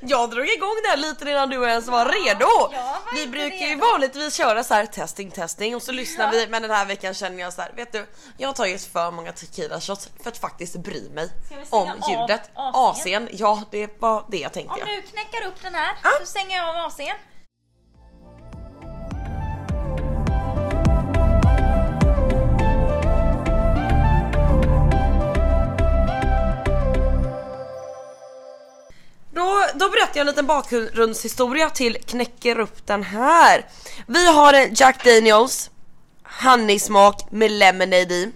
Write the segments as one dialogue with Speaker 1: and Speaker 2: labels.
Speaker 1: Jag drog igång det här lite innan du ens var redo.
Speaker 2: var
Speaker 1: vi brukar ju vanligtvis köra så här testing testing och så lyssnar vi men den här veckan känner jag så här, vet du jag har tagit för många tequila shots för att faktiskt bry mig om ljudet.
Speaker 2: AC'n?
Speaker 1: Ja det var det jag tänkte.
Speaker 2: Om
Speaker 1: ja.
Speaker 2: du knäcker upp den här
Speaker 1: Ja.
Speaker 2: så stänger jag av AC'n.
Speaker 1: Då, då berättar jag en liten bakgrundshistoria till knäcker upp den här. Vi har en Jack Daniels Honeysmak med lemonade i.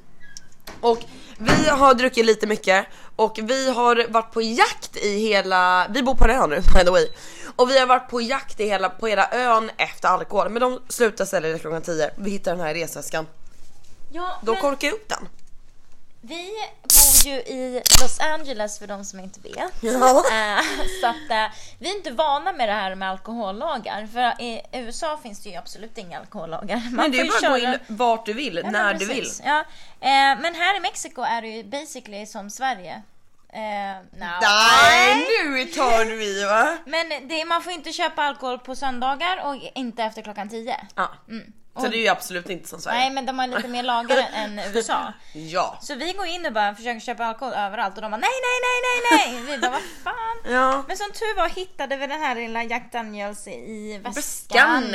Speaker 1: Och vi har druckit lite mycket och vi har varit på jakt i hela, vi bor på en ö nu by the way. Och vi har varit på jakt i hela, på hela ön efter alkohol men de slutar sälja det klockan 10. Vi hittar den här i resväskan.
Speaker 2: Ja,
Speaker 1: Då
Speaker 2: men
Speaker 1: korkar jag upp den.
Speaker 2: Vi bor ju i Los Angeles för de som inte vet.
Speaker 1: Ja.
Speaker 2: Eh, så att eh, vi är inte vana med det här med alkohollagar. För i USA finns det ju absolut inga alkohollagar. Man
Speaker 1: Men det är bara att gå in vart du vill,
Speaker 2: Ja,
Speaker 1: när du vill.
Speaker 2: Ja. Eh, men här i Mexiko är det ju basically som Sverige. No.
Speaker 1: Nej nu tar du i va?
Speaker 2: Men det, man får inte köpa alkohol på söndagar och inte efter klockan 10.
Speaker 1: Ja.
Speaker 2: Mm.
Speaker 1: Så det är ju absolut inte som Sverige.
Speaker 2: Nej men de har lite mer lagar än USA.
Speaker 1: Ja.
Speaker 2: Så vi går in och bara försöker köpa alkohol överallt och de bara nej nej nej nej nej. Vi bara vad fan.
Speaker 1: Ja.
Speaker 2: Men som tur var hittade vi den här lilla Jack Daniels i väskan.
Speaker 1: Väskan.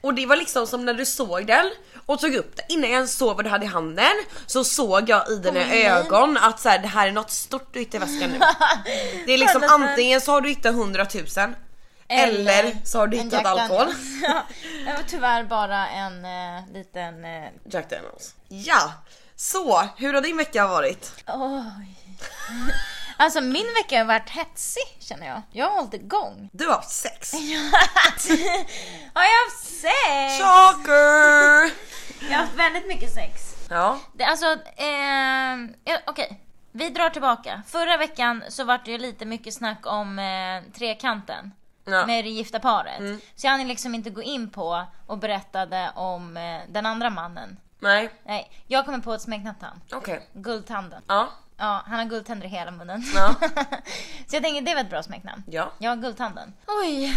Speaker 1: Och det var liksom som när du såg den och tog upp den. Innan jag ens såg vad du hade i handen så såg jag i dina
Speaker 2: min
Speaker 1: ögon att så här, det här är något stort du hittar i väskan nu. Det är liksom antingen så har du hittat 100 000 eller så har du hittat alkohol.
Speaker 2: Ja, det var tyvärr bara en eh, liten... eh,
Speaker 1: Jack Daniels. Ja, så hur har din vecka varit?
Speaker 2: oj. Alltså min vecka har varit hetsig känner jag. Jag har hållit igång.
Speaker 1: Du har haft sex.
Speaker 2: har jag haft sex?
Speaker 1: Shocker!
Speaker 2: Jag har haft väldigt mycket sex.
Speaker 1: Ja,
Speaker 2: Det, alltså, eh, ja, okej. Vi drar tillbaka. Förra veckan så var det ju lite mycket snack om eh, trekanten.
Speaker 1: Ja.
Speaker 2: Med det gifta paret. Så jag hann liksom inte gå in på och berättade om eh, den andra mannen.
Speaker 1: nej,
Speaker 2: Nej, jag kommer på ett smeknamn till han.
Speaker 1: okej.
Speaker 2: Guldtanden.
Speaker 1: Ja,
Speaker 2: Ja, han har guldtänder i hela munnen.
Speaker 1: Ja.
Speaker 2: så jag tänker det var ett bra smeknamn.
Speaker 1: ja.
Speaker 2: Ja, Guldtanden. Oj,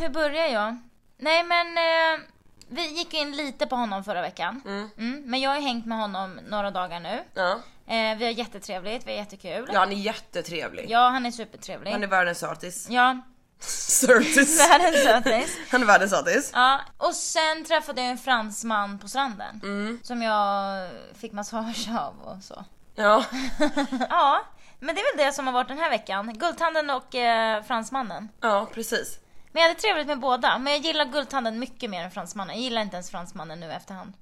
Speaker 2: hur börjar jag? Nej men, eh, vi gick in lite på honom förra veckan. Mm, men jag har ju hängt med honom några dagar nu.
Speaker 1: ja.
Speaker 2: Eh, vi har jättetrevligt, vi har jättekul.
Speaker 1: Ja, han är jättetrevlig.
Speaker 2: Ja, han är supertrevlig.
Speaker 1: Han är världens sötis.
Speaker 2: Ja,
Speaker 1: Sötis.
Speaker 2: världens sötis.
Speaker 1: Han är världens sötis.
Speaker 2: Ja, och sen träffade jag en fransman på stranden.
Speaker 1: Mm.
Speaker 2: Som jag fick massage av och så.
Speaker 1: Ja.
Speaker 2: Ja, men det är väl det som har varit den här veckan. Guldtanden och eh, fransmannen.
Speaker 1: ja, precis.
Speaker 2: Men jag hade trevligt med båda. Men jag gillar guldtanden mycket mer än fransmannen. Jag gillar inte ens fransmannen nu efterhand.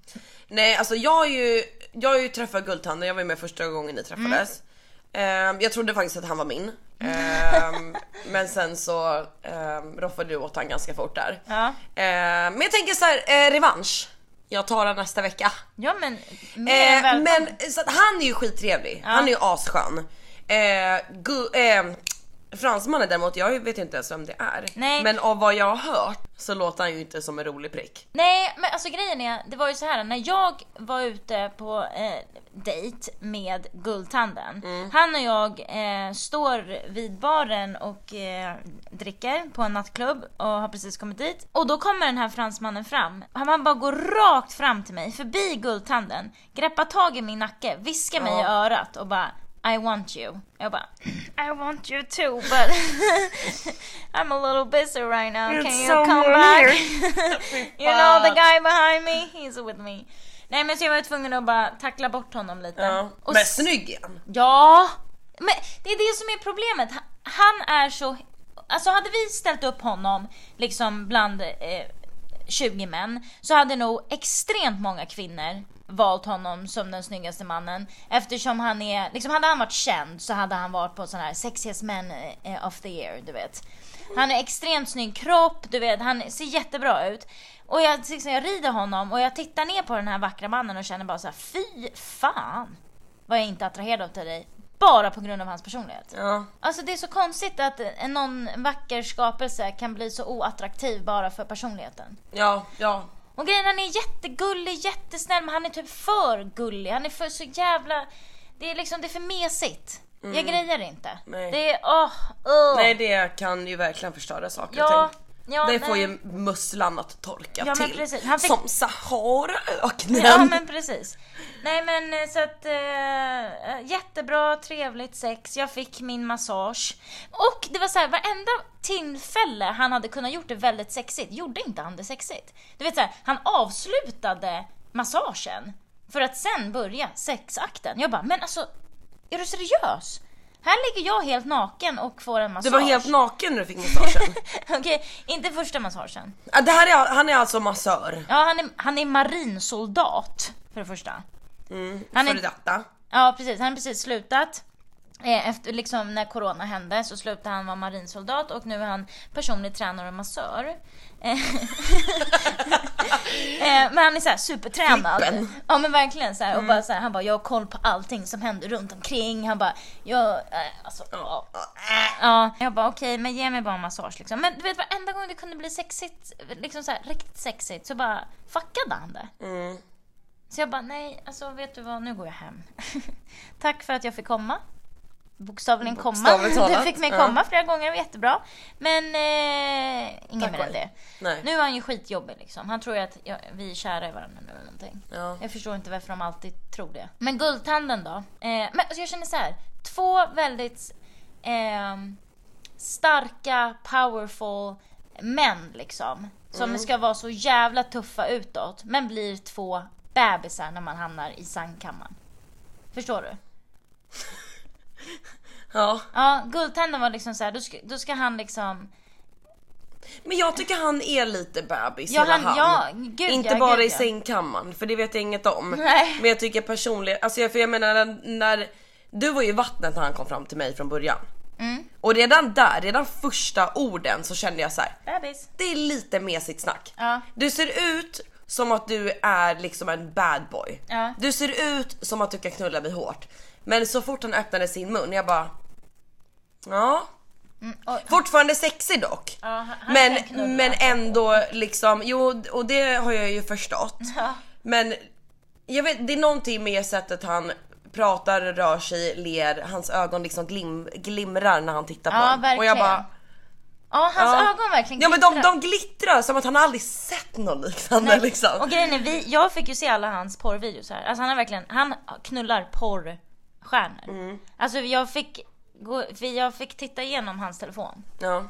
Speaker 1: Nej, alltså jag har ju, jag har ju träffat Guldtanden, jag var ju med första gången ni träffades. Ehm, jag trodde faktiskt att han var min. Ehm, men sen så um, roffade du åt han ganska fort där.
Speaker 2: Ja.
Speaker 1: Ehm, men jag tänker så här, eh, revansch. Jag tar den nästa vecka.
Speaker 2: Ja men,
Speaker 1: Eh, men så att han är ju skittrevlig, han är ju asskön. Eh, gu, eh, fransmannen däremot, jag vet ju inte ens vem det är.
Speaker 2: Nej.
Speaker 1: Men av vad jag har hört så låter han ju inte som en rolig prick.
Speaker 2: Nej, men alltså grejen är, det var ju så här när jag var ute på eh, dejt med Guldtanden. Han och jag eh, står vid baren och eh, dricker på en nattklubb och har precis kommit dit. Och då kommer den här fransmannen fram. Han bara går rakt fram till mig, förbi Guldtanden, greppar tag i min nacke, viskar mig i örat och bara I want you. Jag bara I want you too but I'm a little busy right now. Can
Speaker 1: It's
Speaker 2: you
Speaker 1: so
Speaker 2: come back? You know the guy behind me, he's with me. Nej men så jag var tvungen att bara tackla bort honom lite.
Speaker 1: Ja.
Speaker 2: Och
Speaker 1: Men snygg är han.
Speaker 2: Ja! Men det är det som är problemet. Han- Han är så... Alltså hade vi ställt upp honom liksom bland eh, 20 män så hade nog extremt många kvinnor valt honom som den snyggaste mannen eftersom han är, liksom hade han varit känd så hade han varit på sån här sexiest men eh, of the year, du vet. Han är extremt snygg kropp, du vet, han ser jättebra ut. Och jag, liksom, jag rider honom och jag tittar ner på den här vackra mannen och känner bara så här: fy fan vad jag inte attraherad av till dig. Bara på grund av hans personlighet.
Speaker 1: Ja.
Speaker 2: Alltså det är så konstigt att någon vacker skapelse kan bli så oattraktiv bara för personligheten.
Speaker 1: Ja, ja.
Speaker 2: Och grejen är, han är jättegullig, jättesnäll, men han är typ för gullig. Han är för så jävla... Det är liksom, det är för mesigt. Jag grejer inte.
Speaker 1: Nej.
Speaker 2: Det är, åh, åh.
Speaker 1: Nej det kan ju verkligen förstöra saker
Speaker 2: Ja,
Speaker 1: och ting.
Speaker 2: Ja,
Speaker 1: det får ju musslan att torka
Speaker 2: Ja,
Speaker 1: till.
Speaker 2: fick-
Speaker 1: Som Saharaöknen.
Speaker 2: Ja men precis. Nej men eh, så att eh, jättebra, trevligt sex. Jag fick min massage. Och det var så här, varenda tillfälle han hade kunnat gjort det väldigt sexigt, gjorde inte han det sexigt. Du vet så här, han avslutade massagen för att sen börja sexakten. Jag bara, men alltså, är du seriös? Här ligger jag helt naken och får en
Speaker 1: Du
Speaker 2: massage.
Speaker 1: var helt naken när du fick massagen.
Speaker 2: Okej, inte första massagen.
Speaker 1: Det här är, han är alltså massör.
Speaker 2: Ja, han är, han är marinsoldat för det första.
Speaker 1: Mm,
Speaker 2: Han
Speaker 1: före detta.
Speaker 2: Ja precis, han har precis slutat. Eh, Efter, liksom när corona hände så slutade han vara marinsoldat och nu är han personlig tränare och massör. Eh, eh, men han är såhär supertränad.
Speaker 1: Flippen.
Speaker 2: Ja men verkligen så här, och bara så här, han bara jag har koll på allting som händer runt omkring. Han bara jag, eh, alltså, ja. ja. Jag bara okej men ge mig bara en massage liksom. Men du vet varenda gång det kunde bli sexigt, liksom så här, riktigt sexigt så bara fuckade han det.
Speaker 1: Mm.
Speaker 2: Så jag bara, nej, alltså vet du vad, nu går jag hem. Tack för att jag fick komma. Bokstavligen komma. Du fick mig
Speaker 1: ja.
Speaker 2: komma flera gånger, det var jättebra. Men eh, inget mer än det.
Speaker 1: Nej.
Speaker 2: Nu är han ju skitjobbig liksom. Han tror ju att jag, vi är kära i varandra nu eller någonting.
Speaker 1: Ja.
Speaker 2: Jag förstår inte varför de alltid tror det. Men Guldtanden då? Eh, men alltså jag känner så här. två väldigt eh, starka, powerful män liksom. Som ska vara så jävla tuffa utåt, men blir två bebisar när man hamnar i sandkammaren. Förstår du?
Speaker 1: ja.
Speaker 2: Ja, Guldtanden var liksom så här, då ska, då ska han liksom...
Speaker 1: Men jag tycker han är lite bebis
Speaker 2: Ja,
Speaker 1: hela
Speaker 2: han- ja, gud,
Speaker 1: Inte
Speaker 2: ja,
Speaker 1: bara
Speaker 2: gud,
Speaker 1: i
Speaker 2: ja.
Speaker 1: sängkammaren, för det vet jag inget om.
Speaker 2: Nej.
Speaker 1: Men jag tycker personligen, alltså jag, för jag menar när, när du var ju vattnet när han kom fram till mig från början.
Speaker 2: Mm.
Speaker 1: Och redan där, redan första orden så kände jag så här.
Speaker 2: Bebis.
Speaker 1: det är lite mesigt snack.
Speaker 2: Ja.
Speaker 1: Du ser ut som att du är liksom en bad boy.
Speaker 2: Ja.
Speaker 1: Du ser ut som att du kan knulla mig hårt. Men så fort han öppnade sin mun, jag bara... Ja.
Speaker 2: Mm, och,
Speaker 1: Fortfarande sexig dock.
Speaker 2: ja, han-
Speaker 1: men, men ändå liksom, jo och det har jag ju förstått.
Speaker 2: Ja.
Speaker 1: Men jag vet, det är någonting med sättet han pratar, rör sig, ler, hans ögon liksom glim, glimrar när han tittar på
Speaker 2: Ja,
Speaker 1: en. Och jag
Speaker 2: verkligen.
Speaker 1: bara,
Speaker 2: Ja, hans
Speaker 1: ja.
Speaker 2: ögon verkligen
Speaker 1: Ja men de,
Speaker 2: glittrar.
Speaker 1: de glittrar som att han aldrig sett något liknande
Speaker 2: Nej,
Speaker 1: liksom.
Speaker 2: Och grejen är, vi, jag fick ju se alla hans porrvideos här. Alltså han har verkligen, han knullar porrstjärnor.
Speaker 1: Mm.
Speaker 2: Alltså jag fick, gå, jag fick titta igenom hans telefon.
Speaker 1: Ja.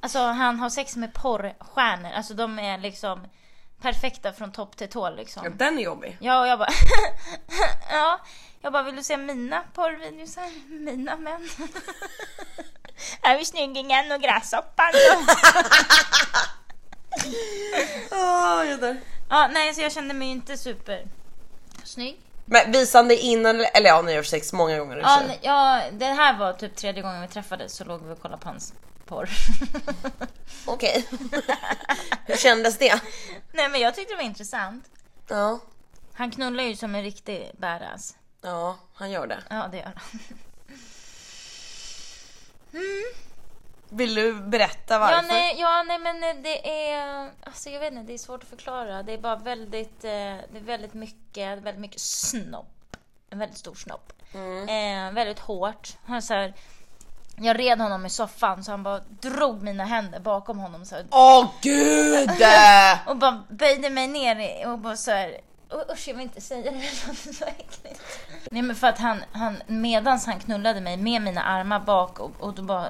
Speaker 2: Alltså han har sex med porrstjärnor, alltså de är liksom perfekta från topp till tå liksom.
Speaker 1: ja, den är jobbig.
Speaker 2: Ja, och jag bara... ja, jag bara, vill du se mina porrvideos här? Mina män. här är snyggingen och gräshoppan.
Speaker 1: Ah, jag dör.
Speaker 2: ja, nej, så jag kände mig inte super snygg.
Speaker 1: Men visade ni innan eller, ja ni har sex många gånger
Speaker 2: Ja, nej, ja, det här var typ tredje gången vi träffades så låg vi och kollade på hans porr.
Speaker 1: Okej. Hur kändes det?
Speaker 2: nej, men jag tyckte det var intressant.
Speaker 1: Ja.
Speaker 2: Han knullar ju som en riktig badass.
Speaker 1: Ja, han gör det.
Speaker 2: Ja, det gör han.
Speaker 1: Vill du berätta varför?
Speaker 2: Ja nej, ja, nej men eh, det är, alltså jag vet inte, det är svårt att förklara. Det är bara väldigt, eh, det är väldigt mycket, väldigt mycket snopp. En väldigt stor snopp. Eh, väldigt hårt. Han så här, jag red honom i soffan så han bara drog mina händer bakom honom så
Speaker 1: Åh gud!
Speaker 2: och bara böjde mig ner och bara så här. "Åh, Usch jag vill inte säga det, det. Nej men för att han, han medans han knullade mig med mina armar bak och, och då bara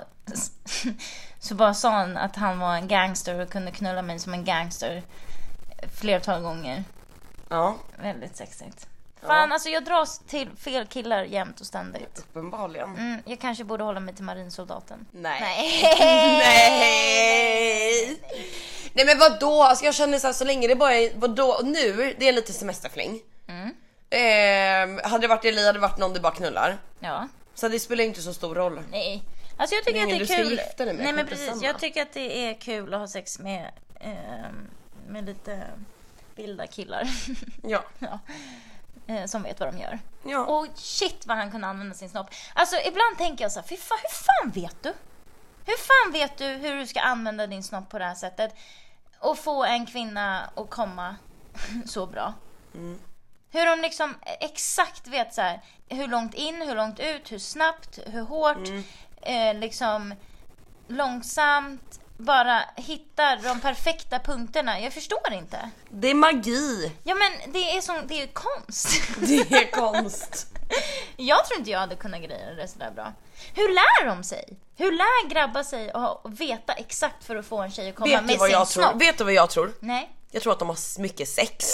Speaker 2: så bara sa han att han var en gangster och kunde knulla mig som en gangster flertal gånger.
Speaker 1: ja,
Speaker 2: Väldigt sexigt. Fan alltså jag dras till fel killar jämt och ständigt.
Speaker 1: uppenbarligen.
Speaker 2: Mm, jag kanske borde hålla mig till marinsoldaten.
Speaker 1: Nej.
Speaker 2: Nej.
Speaker 1: Nej! Nej men vadå? Alltså jag känner såhär så länge det bara är, vadå? Nu, det är lite semesterfling.
Speaker 2: Mm.
Speaker 1: Eh, hade det varit Eli hade det varit någon du bara knullar.
Speaker 2: Ja.
Speaker 1: Så det spelar inte så stor roll.
Speaker 2: Nej. Alltså jag tycker
Speaker 1: är
Speaker 2: att det
Speaker 1: ingen
Speaker 2: är kul.
Speaker 1: med,
Speaker 2: Nej men precis.
Speaker 1: samma.
Speaker 2: Jag tycker att det är kul att ha sex med, ehm, med lite vilda killar.
Speaker 1: Ja.
Speaker 2: ja. Eh, som vet vad de gör.
Speaker 1: Ja.
Speaker 2: Och shit vad han kunde använda sin snopp. Alltså ibland tänker jag så här, fy fan, hur fan vet du? Hur fan vet du hur du ska använda din snopp på det här sättet? Och få en kvinna att komma så bra. Hur de liksom exakt vet så här, hur långt in, hur långt ut, hur snabbt, hur hårt,
Speaker 1: Mm.
Speaker 2: eh, liksom långsamt, bara hittar de perfekta punkterna. Jag förstår inte.
Speaker 1: Det är magi.
Speaker 2: Ja men det är, som, det är konst.
Speaker 1: Det är konst.
Speaker 2: Jag tror inte jag hade kunnat greja det sådär bra. Hur lär de sig? Hur lär grabbar sig att veta exakt för att få en tjej att komma
Speaker 1: Vet du
Speaker 2: med
Speaker 1: vad
Speaker 2: sin
Speaker 1: jag tror?
Speaker 2: snopp?
Speaker 1: Vet du vad jag tror?
Speaker 2: Nej.
Speaker 1: Jag tror att de har mycket sex.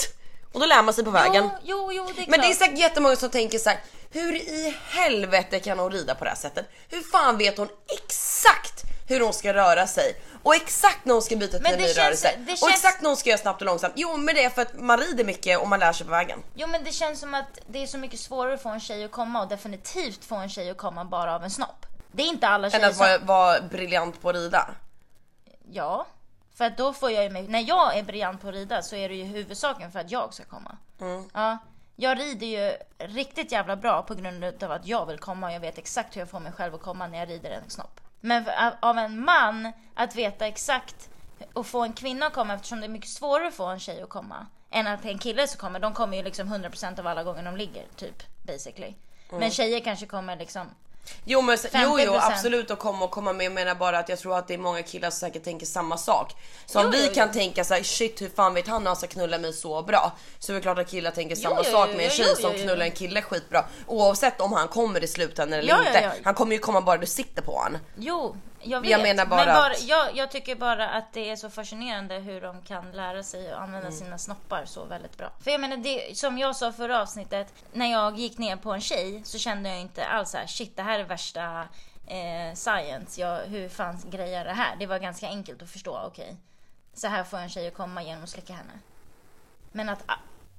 Speaker 1: Och då lär man sig på vägen.
Speaker 2: Jo, jo, jo, det är
Speaker 1: Men det är
Speaker 2: klart.
Speaker 1: säkert jättemånga som tänker så här: hur i helvete kan hon rida på det här sättet? Hur fan vet hon exakt hur hon ska röra sig? Och exakt när hon ska byta till en ny
Speaker 2: känns-
Speaker 1: rörelse.
Speaker 2: det
Speaker 1: Och
Speaker 2: känns-
Speaker 1: exakt när hon ska göra snabbt och långsamt. Jo men det är för att man rider mycket och man lär sig på vägen.
Speaker 2: Jo men det känns som att det är så mycket svårare att få en tjej att komma och definitivt få en tjej att komma bara av en snopp. Det är inte alla
Speaker 1: Än
Speaker 2: tjejer
Speaker 1: att
Speaker 2: som...
Speaker 1: vara, vara briljant på att rida.
Speaker 2: Ja. För att då får jag ju mig... När jag är briljant på att rida så är det ju huvudsaken för att jag ska komma.
Speaker 1: Mm.
Speaker 2: Ja. Jag rider ju riktigt jävla bra på grund av att jag vill komma och jag vet exakt hur jag får mig själv att komma när jag rider en snopp. Men av en man att veta exakt och få en kvinna att komma eftersom det är mycket svårare att få en tjej att komma än att en kille som kommer. De kommer ju liksom 100% av alla gånger de ligger typ basically.
Speaker 1: Mm.
Speaker 2: Men tjejer kanske kommer liksom
Speaker 1: Jo men jo, jo
Speaker 2: 50%.
Speaker 1: absolut att komma och komma med. Jag menar bara att jag tror att det är många killar som säkert tänker samma sak. Så om
Speaker 2: Jo,
Speaker 1: vi
Speaker 2: jo,
Speaker 1: kan tänka så här: shit hur fan vet han när han ska knulla mig så bra? Så är det klart att killar tänker samma sak med en tjej som knullar en kille skitbra. Oavsett om han kommer i slutändan eller inte. Han kommer ju komma bara du sitter på han.
Speaker 2: Jo, jag vet.
Speaker 1: Jag menar bara
Speaker 2: Men
Speaker 1: att-
Speaker 2: jag, jag tycker bara att det är så fascinerande hur de kan lära sig att använda
Speaker 1: Mm.
Speaker 2: sina snoppar så väldigt bra. För jag menar, det, som jag sa förra avsnittet, när jag gick ner på en tjej så kände jag inte alls så här, shit det här är värsta eh, science, jag, hur fan grejer det här? Det var ganska enkelt att förstå, okej. Så här får en tjej att komma genom att slicka henne. Men att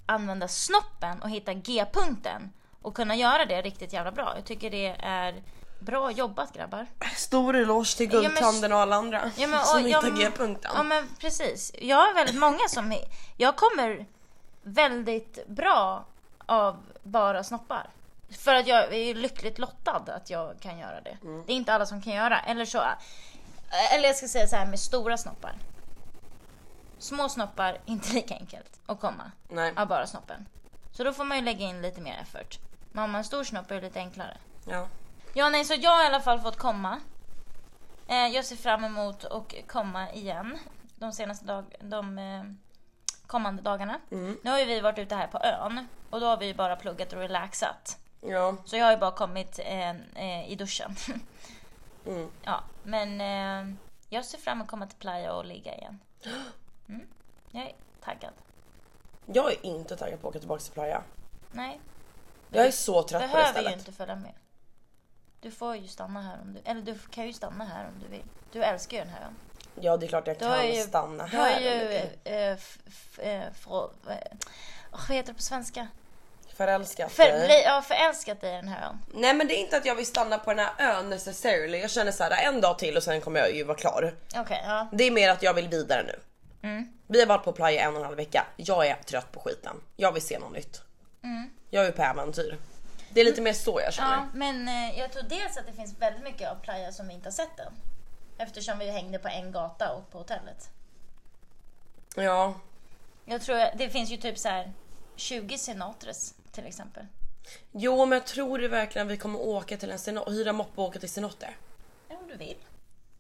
Speaker 2: använda snoppen och hitta G-punkten och kunna göra det riktigt jävla bra. Jag tycker det är bra jobbat grabbar.
Speaker 1: Stor eloge till Guldtanden och alla andra
Speaker 2: Ja, men,
Speaker 1: som
Speaker 2: och-
Speaker 1: hittar
Speaker 2: ja,
Speaker 1: G-punkten.
Speaker 2: Ja men precis. Jag har väldigt många som... Jag kommer väldigt bra av bara snoppar. För att jag är lyckligt lottad att jag kan göra det. Det är inte alla som kan göra. Eller så... Eller jag ska säga så här med stora snoppar. Små snoppar, inte lika enkelt att komma
Speaker 1: Nej.
Speaker 2: av bara snoppen. Så då får man ju lägga in lite mer effort. Men om man har en stor snopp är det lite enklare.
Speaker 1: Ja.
Speaker 2: Ja, nej, så jag har i alla fall fått komma. Eh, jag ser fram emot att komma igen de senaste dag, de eh, kommande dagarna. Nu har ju vi varit ute här på ön och då har vi ju bara pluggat och relaxat.
Speaker 1: Ja.
Speaker 2: Så jag har ju bara kommit eh, eh, i duschen.
Speaker 1: Mm.
Speaker 2: Ja, men eh, jag ser fram emot att komma till playa och ligga igen. Mm. Jag är taggad.
Speaker 1: Jag är inte taggad på att åka tillbaka till playa.
Speaker 2: Nej,
Speaker 1: Jag är så trött på det
Speaker 2: behöver ju
Speaker 1: stället.
Speaker 2: inte följa med. Du får ju stanna här om du, eller du kan ju stanna här om du vill. Du älskar ju den här ön.
Speaker 1: Ja det är klart jag
Speaker 2: Du har
Speaker 1: kan
Speaker 2: ju,
Speaker 1: stanna
Speaker 2: du har
Speaker 1: här.
Speaker 2: ju
Speaker 1: jag vill.
Speaker 2: eh, f, f, eh, frå- eh, vad heter det på svenska?
Speaker 1: Förälskat
Speaker 2: För,
Speaker 1: dig.
Speaker 2: ja, förälskat dig i den här ön.
Speaker 1: Nej men det är inte att jag vill stanna på den här ön necessarily. Jag känner så här en dag till och sen kommer jag ju vara klar.
Speaker 2: Okej, ja.
Speaker 1: Det är mer att jag vill vidare nu.
Speaker 2: Mm.
Speaker 1: Vi har varit på playa en och en halv vecka. Jag är trött på skiten. Jag vill se något nytt. Jag är på äventyr. Det är lite mer så jag känner.
Speaker 2: Ja men eh, jag tror dels att det finns väldigt mycket av Playa som vi inte har sett än. Eftersom vi hängde på en gata och på hotellet.
Speaker 1: Ja.
Speaker 2: Jag tror det finns ju typ så här 20 Sinatres till exempel.
Speaker 1: Jo men jag tror det verkligen att vi kommer åka till en cenote, hyra moppe och åka till cenote.
Speaker 2: Ja, om du vill.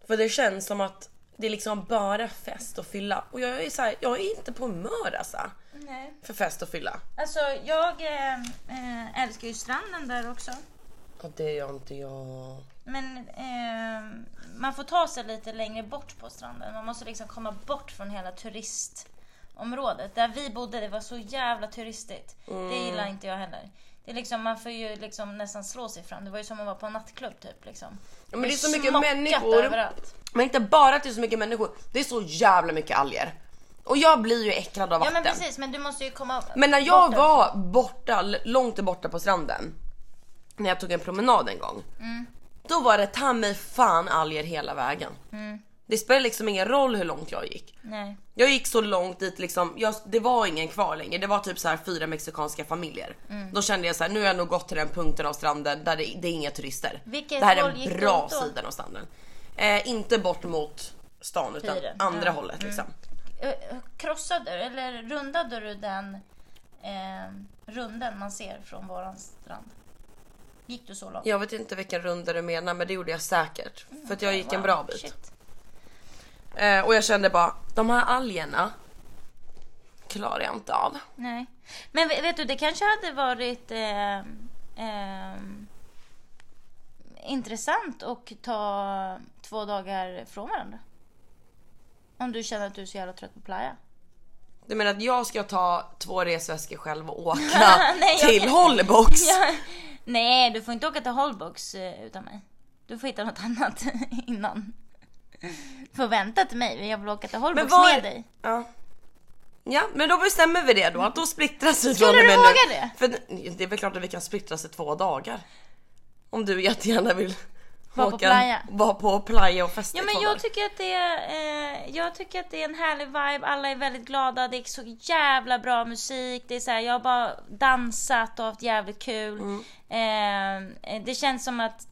Speaker 1: För det känns som att det är liksom bara fest och fylla. Och jag är så här, jag är inte på humör alltså.
Speaker 2: Nej.
Speaker 1: För fest och fylla.
Speaker 2: Alltså jag eh, eh, älskar ju stranden där också.
Speaker 1: Och det gör inte jag.
Speaker 2: Men eh, man får ta sig lite längre bort på stranden. Man måste liksom komma bort från hela turistområdet. Där vi bodde, det var så jävla turistigt. Det gillar inte jag heller. Det är liksom, man får ju liksom nästan slå sig fram. Det var ju som att vara på en nattklubb typ. Liksom.
Speaker 1: Ja, men det är så mycket människor.
Speaker 2: överallt.
Speaker 1: Men inte bara att det är så mycket människor. Det är så jävla mycket alger. Och jag blir ju äcklad av
Speaker 2: Ja
Speaker 1: vatten.
Speaker 2: men precis, men du måste ju komma
Speaker 1: Men när jag
Speaker 2: bort
Speaker 1: var borta, långt borta på stranden. När jag tog en promenad en gång.
Speaker 2: Mm.
Speaker 1: Då var det ta mig fan alger hela vägen. Det spelar liksom ingen roll hur långt jag gick.
Speaker 2: Nej.
Speaker 1: Jag gick så långt dit liksom, jag, det var ingen kvar längre. Det var typ så här fyra mexikanska familjer.
Speaker 2: Mm.
Speaker 1: Då kände jag så här, nu har jag nog gått till den punkten av stranden där det, det är inga turister.
Speaker 2: Vilket
Speaker 1: det här är en bra
Speaker 2: åt då?
Speaker 1: sida av stranden. Eh, inte bort mot stan utan
Speaker 2: Fyren,
Speaker 1: andra
Speaker 2: ja.
Speaker 1: hållet liksom.
Speaker 2: Eh, Krossade du eller rundade du den eh, runden man ser från våran strand? Gick du så långt?
Speaker 1: Jag vet inte vilken runda du menar men det gjorde jag säkert. För att jag gick en
Speaker 2: Wow,
Speaker 1: bra bit.
Speaker 2: shit.
Speaker 1: Eh, och jag kände bara, de här algerna klarar jag inte av.
Speaker 2: Nej. Men vet du, det kanske hade varit eh, eh, intressant att ta två dagar från varandra. Om du känner att du är så jävla trött på playa.
Speaker 1: Du menar att jag ska ta två resväskor själv och åka
Speaker 2: Nej, jag
Speaker 1: till
Speaker 2: kan-
Speaker 1: Hollybox?
Speaker 2: Ja. Nej, du får inte åka till Holbox eh, utan mig. Du får hitta något annat innan. Du får vänta till mig, jag vill åka till Holbox
Speaker 1: vad-
Speaker 2: med dig.
Speaker 1: Ja. Ja, men då bestämmer vi det då, att då splittras vi
Speaker 2: Skulle
Speaker 1: från och
Speaker 2: du
Speaker 1: med
Speaker 2: våga
Speaker 1: nu.
Speaker 2: det?
Speaker 1: För det är väl klart att vi kan splittras i två dagar. Om du jättegärna vill
Speaker 2: Vara på playa.
Speaker 1: på playa och festa
Speaker 2: Ja men jag tycker att det är, eh, jag tycker att det är en härlig vibe, alla är väldigt glada, det är så jävla bra musik, det är så här, jag har bara dansat och haft jävligt kul.
Speaker 1: Mm.
Speaker 2: Eh, det känns som att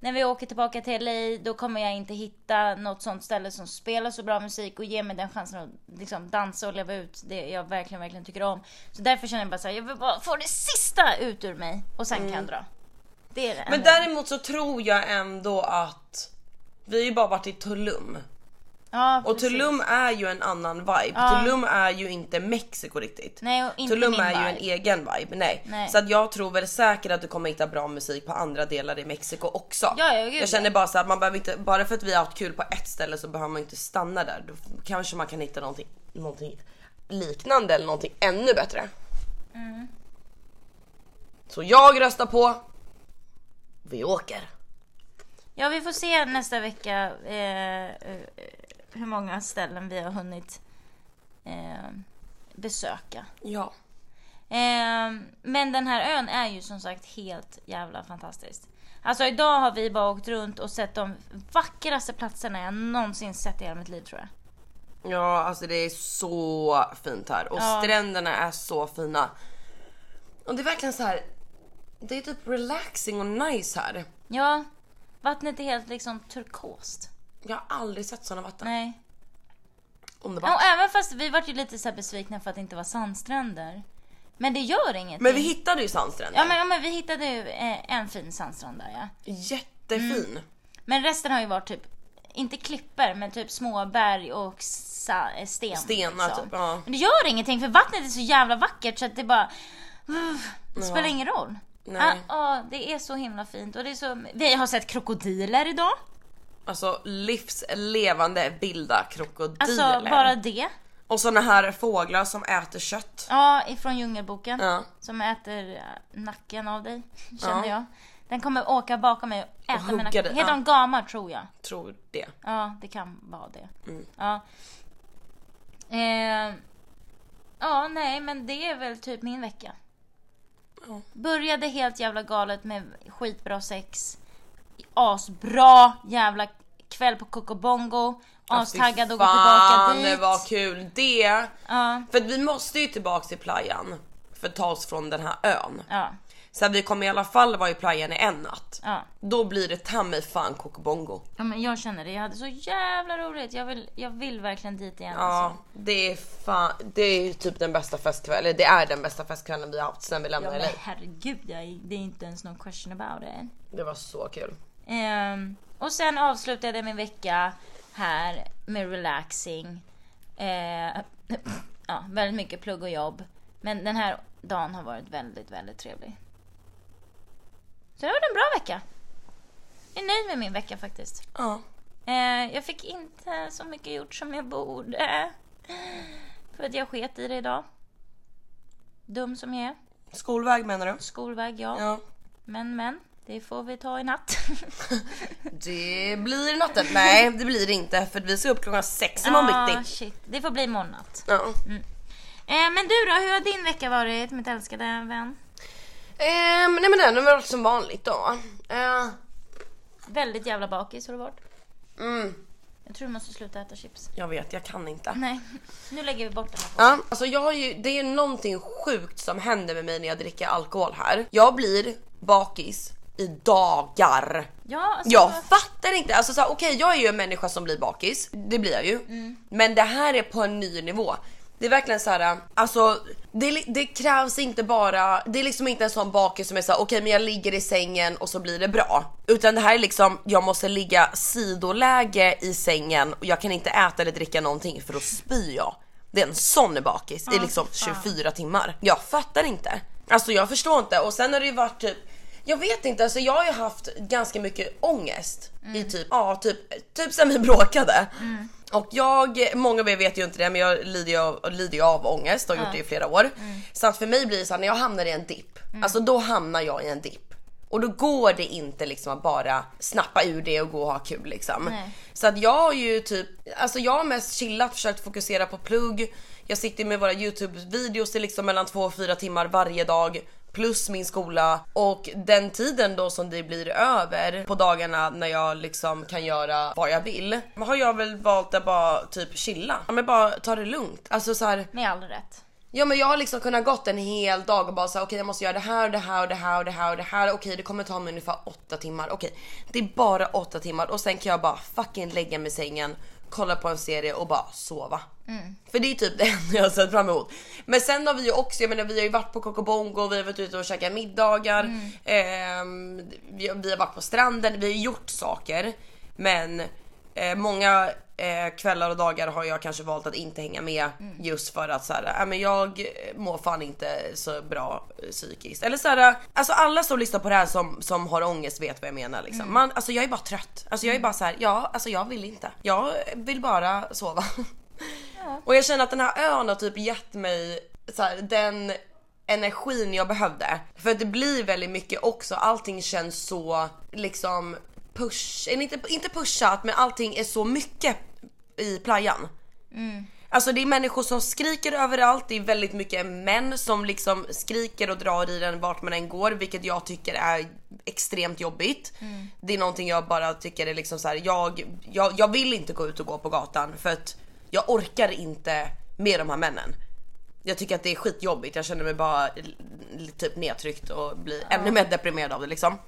Speaker 2: när vi åker tillbaka till LA då kommer jag inte hitta något sånt ställe som spelar så bra musik och ger mig den chansen att liksom dansa och leva ut det jag verkligen, verkligen tycker om. Så därför känner jag bara såhär, jag vill bara få det sista ut ur mig och sen kan jag dra. Det är det
Speaker 1: Mm. Men däremot så tror jag ändå att vi har ju bara varit i Tulum
Speaker 2: ja,
Speaker 1: och. Tulum är ju en annan vibe.
Speaker 2: Ja.
Speaker 1: Tulum är ju inte Mexiko riktigt.
Speaker 2: Nej, inte
Speaker 1: Tulum är ju
Speaker 2: vibe.
Speaker 1: en egen vibe. Nej.
Speaker 2: Nej.
Speaker 1: Så att jag tror väl säkert att du kommer hitta bra musik på andra delar i Mexiko också.
Speaker 2: Ja, ja, gud,
Speaker 1: jag känner bara så att man behöver inte, bara för att vi har haft kul på ett ställe så behöver man inte stanna där. Då kanske man kan hitta någonting, någonting liknande eller någonting ännu bättre.
Speaker 2: Mm.
Speaker 1: Så jag röstar på vi åker.
Speaker 2: Ja, vi får se nästa vecka eh, eh, hur många ställen vi har hunnit eh, besöka.
Speaker 1: Ja.
Speaker 2: Eh, men den här ön är ju som sagt helt jävla fantastisk. Alltså idag har vi bara åkt runt och sett de vackraste platserna jag någonsin sett i hela mitt liv tror jag.
Speaker 1: Ja, alltså det är så fint här och
Speaker 2: Ja.
Speaker 1: stränderna är så fina. Och det är verkligen så här. Det är typ relaxing och nice här.
Speaker 2: Ja, vattnet är helt liksom turkost.
Speaker 1: Jag har aldrig sett såna vatten.
Speaker 2: Nej.
Speaker 1: Underbart.
Speaker 2: Ja, även fast vi var ju lite så besvikna för att det inte var sandstränder. Men det gör ingenting.
Speaker 1: Men vi hittade ju sandstränder.
Speaker 2: Ja men, ja, men vi hittade ju eh, en fin sandstrand där ja.
Speaker 1: Jättefin.
Speaker 2: Mm. Men resten har ju varit typ, inte klipper men typ små berg och sa, eh, sten.
Speaker 1: Stenar
Speaker 2: liksom.
Speaker 1: typ. Ja.
Speaker 2: Men det gör ingenting för vattnet är så jävla vackert så att det bara... Det spelar
Speaker 1: Ja.
Speaker 2: ingen roll.
Speaker 1: Nej.
Speaker 2: Ja, ja, det är så himla fint och det är så... Vi har sett krokodiler idag.
Speaker 1: Alltså livslevande vilda krokodiler.
Speaker 2: Alltså bara det.
Speaker 1: Och såna här fåglar som äter kött.
Speaker 2: Ja, ifrån Djungelboken.
Speaker 1: Ja.
Speaker 2: Som äter äh, nacken av dig, känner
Speaker 1: Ja.
Speaker 2: jag. Den kommer åka bakom mig och äta
Speaker 1: hugga
Speaker 2: min nacke.
Speaker 1: dig,
Speaker 2: Heter
Speaker 1: ja.
Speaker 2: de gamar tror jag.
Speaker 1: Tror det.
Speaker 2: Ja, det kan vara det.
Speaker 1: Mm.
Speaker 2: Ja. Eh, ja, nej, men det är väl typ min vecka.
Speaker 1: Ja.
Speaker 2: Började helt jävla galet med skitbra sex. Asbra jävla kväll på Kokobongo. Astaggad att gå tillbaka dit.
Speaker 1: det var kul det.
Speaker 2: Ja,
Speaker 1: För vi måste ju tillbaks till playan. För att ta oss från den här ön.
Speaker 2: ja,
Speaker 1: Så vi kommer i alla fall vara i playan i en natt.
Speaker 2: ja.
Speaker 1: Då blir det ta mig fan kokobongo.
Speaker 2: Ja men jag känner det, jag hade så jävla roligt. Jag vill, jag vill verkligen dit igen
Speaker 1: Ja,
Speaker 2: alltså.
Speaker 1: det är fan, det är typ den bästa festkvällen, eller det är den bästa festkvällen vi har haft sen vi
Speaker 2: Ja
Speaker 1: lämnade
Speaker 2: men
Speaker 1: LA.
Speaker 2: herregud, jag, det är inte ens någon question about it.
Speaker 1: Det var så kul.
Speaker 2: Ehm, och sen avslutade jag min vecka här med relaxing. Eh, ja, väldigt mycket plugg och jobb. Men den här dagen har varit väldigt, väldigt trevlig. Så det har varit en bra vecka. Jag är nöjd med min vecka faktiskt.
Speaker 1: Ja.
Speaker 2: Eh, jag fick inte så mycket gjort som jag borde. För att jag sket i det idag. Dum som jag är.
Speaker 1: Skolväg menar du?
Speaker 2: Skolväg, ja.
Speaker 1: Ja.
Speaker 2: Men, men. Det får vi ta i natt.
Speaker 1: Det blir natten. Nej, det blir det inte för vi ska upp klockan sex imorgon
Speaker 2: ah,
Speaker 1: bitti.
Speaker 2: shit. Det får bli imorgon natt.
Speaker 1: Ja.
Speaker 2: Eh, men du då, hur har din vecka varit mitt älskade vän?
Speaker 1: Ehm, nej men den har varit som vanligt då. Eh,
Speaker 2: Väldigt jävla bakis har du varit.
Speaker 1: mm,
Speaker 2: Jag tror du måste sluta äta chips.
Speaker 1: jag vet, jag kan inte.
Speaker 2: Nej, nu lägger vi bort den här.
Speaker 1: Ja, alltså jag har ju, det är någonting sjukt som händer med mig när jag dricker alkohol här. Jag blir bakis i dagar.
Speaker 2: Ja, alltså,
Speaker 1: Jag fattar inte, alltså så här, okej jag är ju en människa som blir bakis, det blir jag ju. Men det här är på en ny nivå. Det är verkligen så här, alltså det, det krävs inte bara, det är liksom inte en sån bakis som är så okej okay, men jag ligger i sängen och så blir det bra. Utan det här är liksom, jag måste ligga sidoläge i sängen och jag kan inte äta eller dricka någonting för då spyr jag. Det är en sån bakis i liksom 24 timmar. Jag fattar inte. Alltså jag förstår inte och sen har det ju varit typ jag vet inte, alltså jag har ju haft ganska mycket ångest mm. i typ, ja typ, typ sen vi bråkade. Mm. Och jag, många av er vet ju inte det men jag lider ju av, lider av ångest och har ja. gjort det i flera år. Mm. Så att för mig blir det så här, när jag hamnar i en dipp, mm. alltså då hamnar jag i en dipp. Och då går det inte liksom att bara snappa ur det och gå och ha kul liksom. Nej. Så att jag har ju typ, alltså jag har mest chillat, försökt fokusera på plugg. Jag sitter med våra youtube videos i liksom mellan två och fyra timmar varje dag plus min skola och den tiden då som det blir över på dagarna när jag liksom kan göra vad jag vill har jag väl valt att bara typ chilla. men bara ta det lugnt. Alltså så här,
Speaker 2: Med all rätt.
Speaker 1: Ja men jag har liksom kunnat gått en hel dag och bara säga okej okay, jag måste göra det här och det här och det här och det här och det här. Okej okay, det kommer ta mig ungefär åtta timmar. Okej okay, det är bara åtta timmar och sen kan jag bara fucking lägga mig i sängen kolla på en serie och bara sova. Mm. För det är typ det enda jag har sett fram emot. Men sen har vi ju också, jag menar vi har ju varit på Kokobongo, vi har varit ute och käkat middagar, mm. eh, vi, vi, har varit på stranden, vi har gjort saker. Men eh, många eh, kvällar och dagar har jag kanske valt att inte hänga med mm. just för att så här, äh, men jag mår fan inte så bra psykiskt. Eller så här, alltså alla som lyssnar på det här som, som har ångest vet vad jag menar liksom. Mm. Man, alltså jag är bara trött. Alltså jag är mm. bara så här, ja alltså jag vill inte. Jag vill bara sova. Ja. Och jag känner att den här ön har typ gett mig så här, den energin jag behövde. För att det blir väldigt mycket också, allting känns så liksom push, inte, inte pushat men allting är så mycket i playan. Mm. Alltså det är människor som skriker överallt, det är väldigt mycket män som liksom skriker och drar i den vart man än går vilket jag tycker är extremt jobbigt. Mm. Det är någonting jag bara tycker är liksom så här, jag, jag, jag vill inte gå ut och gå på gatan för att jag orkar inte med de här männen. Jag tycker att det är skitjobbigt, jag känner mig bara typ nedtryckt och blir ja. ännu mer deprimerad av det liksom.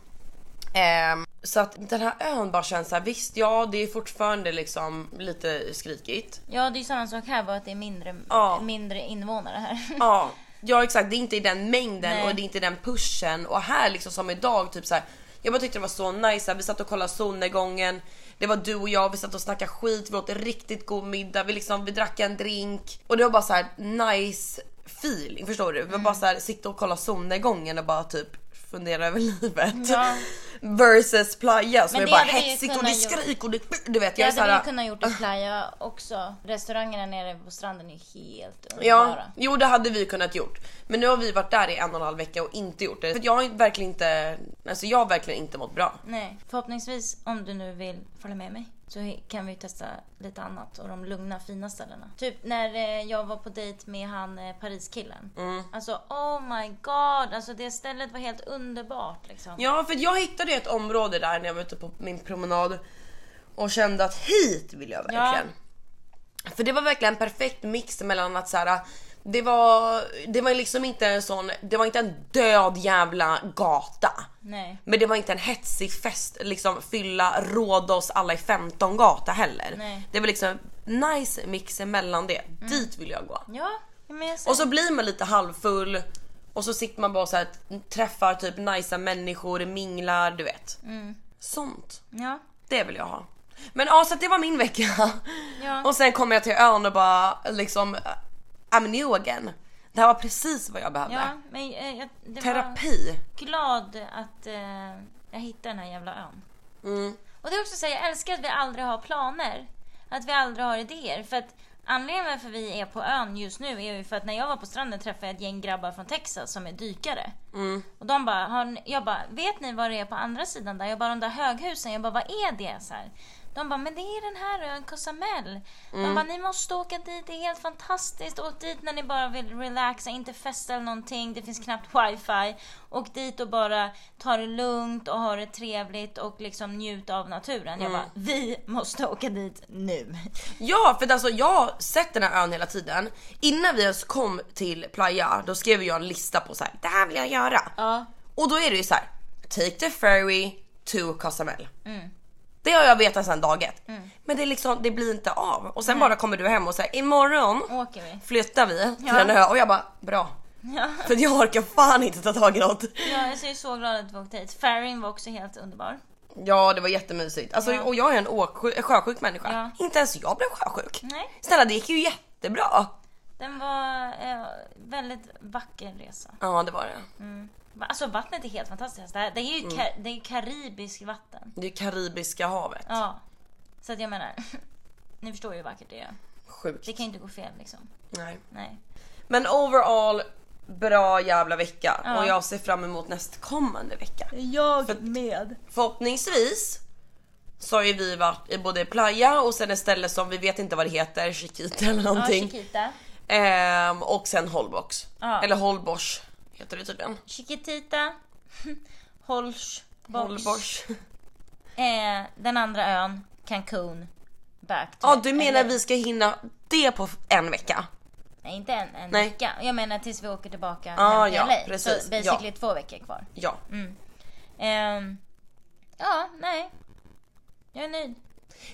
Speaker 1: Um, så att den här ön bara känns såhär, visst ja det är fortfarande liksom lite skrikigt.
Speaker 2: Ja det är samma sak här bara att det är mindre, ja. mindre invånare här.
Speaker 1: Ja, ja exakt det är inte i den mängden Nej. och det är inte den pushen och här liksom som idag typ så här, Jag bara tyckte det var så nice, vi satt och kollade solnedgången. Det var du och jag, vi satt och snackade skit, vi åt en riktigt god middag, vi liksom vi drack en drink och det var bara så här nice feeling förstår du? Vi var bara så här, sitta och kolla solnedgången och bara typ fundera över livet. Ja. Versus playa som är bara hetsigt och det skrik och det, du vet
Speaker 2: jag
Speaker 1: är såhär.
Speaker 2: Det hade vi kunnat gjort i playa också. Restaurangerna nere på stranden är helt underbara.
Speaker 1: Ja, jo det hade vi kunnat gjort. Men nu har vi varit där i en och en halv vecka och inte gjort det. För jag har verkligen inte, alltså jag har verkligen inte mått bra.
Speaker 2: Nej, förhoppningsvis om du nu vill följa med mig så kan vi testa lite annat och de lugna fina ställena. Typ när eh, jag var på dejt med han eh, Pariskillen. Mm. Alltså oh my god, alltså det stället var helt underbart liksom.
Speaker 1: Ja för jag hittade ett område där när jag var ute på min promenad och kände att hit vill jag verkligen. Ja. För det var verkligen en perfekt mix mellan att så här, det var, det var liksom inte en sån, det var inte en död jävla gata.
Speaker 2: Nej.
Speaker 1: Men det var inte en hetsig fest, liksom fylla Rhodos alla i 15 gata heller. Nej. Det var liksom nice mix emellan det. Mm. Dit vill jag gå.
Speaker 2: Ja,
Speaker 1: och så blir man lite halvfull och så sitter man bara så här, träffar typ nice människor, minglar, du vet. Mm. Sånt.
Speaker 2: Ja.
Speaker 1: Det vill jag ha. Men ja, så det var min vecka. Ja. Och sen kom jag till ön och bara liksom I'm new again. Det här var precis vad jag behövde.
Speaker 2: Ja, men, eh, jag,
Speaker 1: Terapi.
Speaker 2: glad att eh, jag hittade den här jävla ön. Mm. Och det är också så jag älskar att vi aldrig har planer. Att vi aldrig har idéer. För att anledningen varför vi är på ön just nu är ju för att när jag var på stranden träffade jag ett gäng grabbar från Texas som är dykare. Mm. Och de bara, har, jag bara, vet ni vad det är på andra sidan där? Jag bara, de där höghusen. Jag bara, vad är det? Så här. De bara, men det är den här ön, Cozumel. Mm. De bara, ni måste åka dit, det är helt fantastiskt. Åk dit när ni bara vill relaxa, inte festa eller någonting. Det finns knappt wifi. Åk dit och bara ta det lugnt och ha det trevligt och liksom njut av naturen. Mm. Jag bara, vi måste åka dit nu.
Speaker 1: Ja, för alltså jag har sett den här ön hela tiden. Innan vi ens kom till Playa, då skrev jag en lista på så här, det här vill jag göra.
Speaker 2: Ja.
Speaker 1: Och då är det ju så här, take the ferry to Cozumel. Mm. Det har jag vetat sedan dag ett.
Speaker 2: Mm.
Speaker 1: Men det, är liksom, det blir inte av. Och sen bara kommer du hem och säger imorgon
Speaker 2: Åker vi.
Speaker 1: flyttar vi till
Speaker 2: Ja.
Speaker 1: en ö och jag bara bra.
Speaker 2: Ja.
Speaker 1: För jag orkar fan inte ta tag i något.
Speaker 2: ja, jag är så glad att vi åkte hit. Faring var också helt underbar.
Speaker 1: Ja det var jättemysigt. Alltså,
Speaker 2: Ja.
Speaker 1: Och jag är en åksjuk, sjösjuk människa.
Speaker 2: Ja.
Speaker 1: Inte ens jag blev sjösjuk.
Speaker 2: Nej,
Speaker 1: Snälla det gick ju jättebra.
Speaker 2: den var eh, väldigt vacker resa.
Speaker 1: Ja det var det.
Speaker 2: Va- Alltså vattnet är helt fantastiskt. Det, här, det är ju ka- det är karibiskt vatten.
Speaker 1: Det är Karibiska havet.
Speaker 2: Ja. Så att jag menar, ni förstår ju hur vackert det är.
Speaker 1: Sjukt.
Speaker 2: Det kan ju inte gå fel liksom.
Speaker 1: Nej.
Speaker 2: Nej.
Speaker 1: Men overall, bra jävla vecka.
Speaker 2: Ja.
Speaker 1: Och jag ser fram emot nästkommande vecka.
Speaker 2: Jag
Speaker 1: För-
Speaker 2: med.
Speaker 1: Förhoppningsvis så har ju vi varit i både Playa och sen ett ställe som vi vet inte vad det heter, Chiquita eller
Speaker 2: Ja,
Speaker 1: någonting.
Speaker 2: Chiquita.
Speaker 1: Ehm, och sen Holbox.
Speaker 2: Ja.
Speaker 1: Eller Holbox heter det tydligen.
Speaker 2: Chiquitita. Holsch.
Speaker 1: Holbox.
Speaker 2: Eh, den andra ön, Cancun. Back to
Speaker 1: Ja du menar
Speaker 2: LA.
Speaker 1: vi ska hinna det på en vecka?
Speaker 2: Nej inte en, en
Speaker 1: Nej.
Speaker 2: vecka. Jag menar tills vi åker tillbaka
Speaker 1: Ah,
Speaker 2: hem till
Speaker 1: ja,
Speaker 2: LA.
Speaker 1: precis.
Speaker 2: Så basically två veckor kvar.
Speaker 1: Ja.
Speaker 2: Ehm, ja, nej. Jag är nöjd.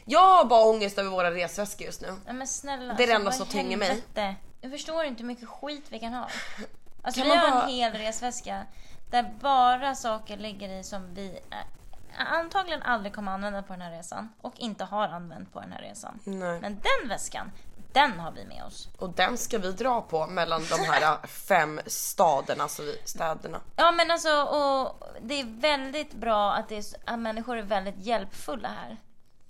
Speaker 1: Jag har bara ångest över våra resväskor just nu.
Speaker 2: Nej, men snälla.
Speaker 1: Det är det
Speaker 2: alltså,
Speaker 1: enda
Speaker 2: vad
Speaker 1: som
Speaker 2: i
Speaker 1: tynger mig.
Speaker 2: helvete? Jag förstår inte hur mycket skit vi kan ha. Alltså
Speaker 1: Kan
Speaker 2: vi
Speaker 1: man
Speaker 2: har
Speaker 1: bara-
Speaker 2: en hel resväska där bara saker ligger i som vi eh, antagligen aldrig kommer använda på den här resan och inte har använt på den här resan.
Speaker 1: Nej.
Speaker 2: Men den väskan, den har vi med oss.
Speaker 1: Och den ska vi dra på mellan de här fem staderna, så vi, städerna.
Speaker 2: Ja men alltså, och det är väldigt bra att, det är, att människor är väldigt hjälpfulla här.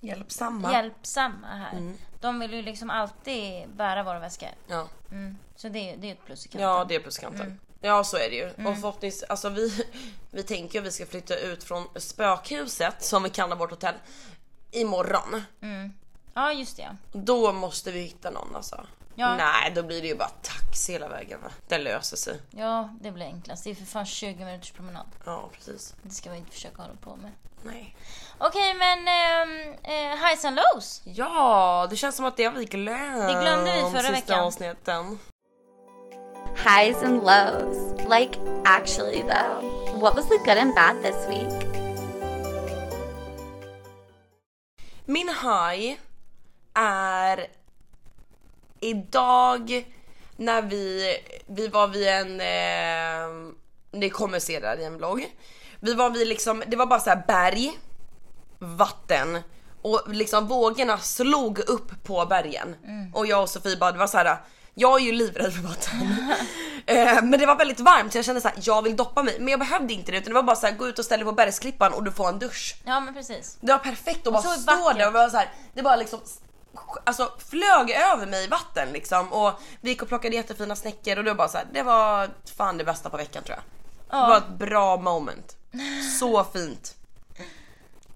Speaker 1: Hjälpsamma.
Speaker 2: Hjälpsamma här. De vill ju liksom alltid bära våra väskor.
Speaker 1: Ja.
Speaker 2: Mm. Så det, är- det är ett plus i kanten.
Speaker 1: ja, det är pluskanten.
Speaker 2: Mm.
Speaker 1: Ja, så är det ju. Och förhoppningsvis, alltså vi, vi tänker att vi ska flytta ut från spökhuset, som vi kallar vårt hotell, imorgon.
Speaker 2: Ja just det.
Speaker 1: Då måste vi hitta någon alltså.
Speaker 2: Ja.
Speaker 1: Nej, då blir det ju bara taxi hela vägen va? Det löser sig.
Speaker 2: Ja, det blir enklast. Det är för fan 20 minuters promenad.
Speaker 1: Ja, precis.
Speaker 2: Det ska vi inte försöka hålla på med.
Speaker 1: Nej.
Speaker 2: Okej, men ähm, äh, highs and lows.
Speaker 1: Ja, det känns som att det har vi glömt.
Speaker 2: Det glömde vi förra
Speaker 1: sista
Speaker 2: veckan.
Speaker 1: avsnitten.
Speaker 3: Highs and lows. Like, actually, though, what was the good and bad this week?
Speaker 1: Min high är idag när vi, vi var vid en, eh, ni kommer se det här i en vlogg. Vi var vid liksom, det var bara så här berg, vatten och liksom vågorna slog upp på bergen. Och jag och Sofie bara, det var så här. jag är ju livrädd för vatten. Eh, men det var väldigt varmt så jag kände så här, jag vill doppa mig. Men jag behövde inte det utan det var bara så här, gå ut och ställa dig på bergsklippan och du får en dusch.
Speaker 2: Ja, men precis.
Speaker 1: Det var perfekt att bara stå där och vara så här, det bara liksom Alltså flög över mig i vatten liksom och vi gick och plockade jättefina snäckor och det var bara så här, det var fan det bästa på veckan tror jag. Det var ett bra moment. Så fint.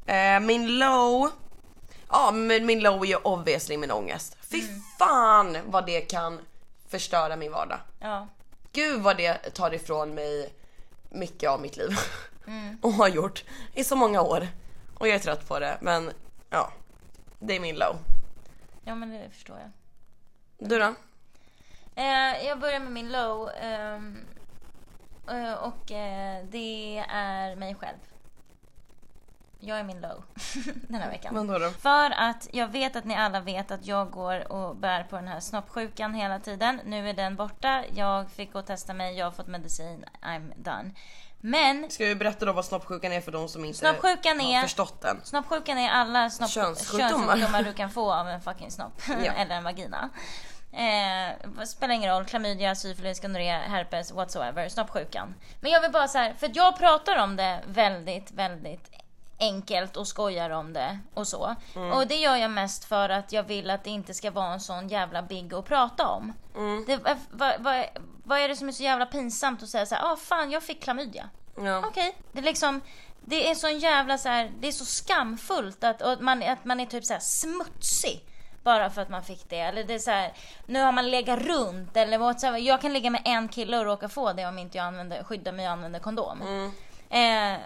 Speaker 1: Eh, min low, ja men min low är ju obviously min ångest. Fy fan vad det kan förstöra min vardag.
Speaker 2: Ja.
Speaker 1: Gud vad det tar ifrån mig mycket av mitt liv. Och har gjort i så många år. Och jag är trött på det men ja, det är min low.
Speaker 2: ja, men det förstår jag.
Speaker 1: Du då?
Speaker 2: Eh, jag börjar med min low. eh, och eh, det är mig själv. Jag är min low den här veckan.
Speaker 1: Då?
Speaker 2: För att jag vet att ni alla vet att jag går och bär på den här snoppsjukan hela tiden. Nu är den borta. Jag fick gå och testa mig. Jag har fått medicin. I'm done. Men
Speaker 1: Ska vi berätta då vad snoppsjukan är för de som inte
Speaker 2: Snoppsjukan
Speaker 1: har
Speaker 2: är-
Speaker 1: förstått den?
Speaker 2: Snoppsjukan är alla snopp-
Speaker 1: Könssjukdomar.
Speaker 2: könssjukdomar du kan få av en fucking snopp.
Speaker 1: Ja.
Speaker 2: Eller en vagina. Eh, spelar ingen roll, klamydia, syfilis, gonorré, herpes, whatsoever. Snoppsjukan. Men jag vill bara så här, för jag pratar om det väldigt, väldigt enkelt och skojar om det och så. Och det gör jag mest för att jag vill att det inte ska vara en sån jävla big att prata om. Det, vad, vad, vad är det som är så jävla pinsamt att säga så här, ah fan jag fick klamydia.
Speaker 1: Ja.
Speaker 2: Okej, det är liksom det är så jävla så här, det är så skamfullt att, man, att man är typ så här smutsig bara för att man fick det. Eller det är så här, nu har man legat runt eller whatever. Jag kan ligga med en kille och råka få det om inte jag använder, skyddar mig och använder kondom. Eh,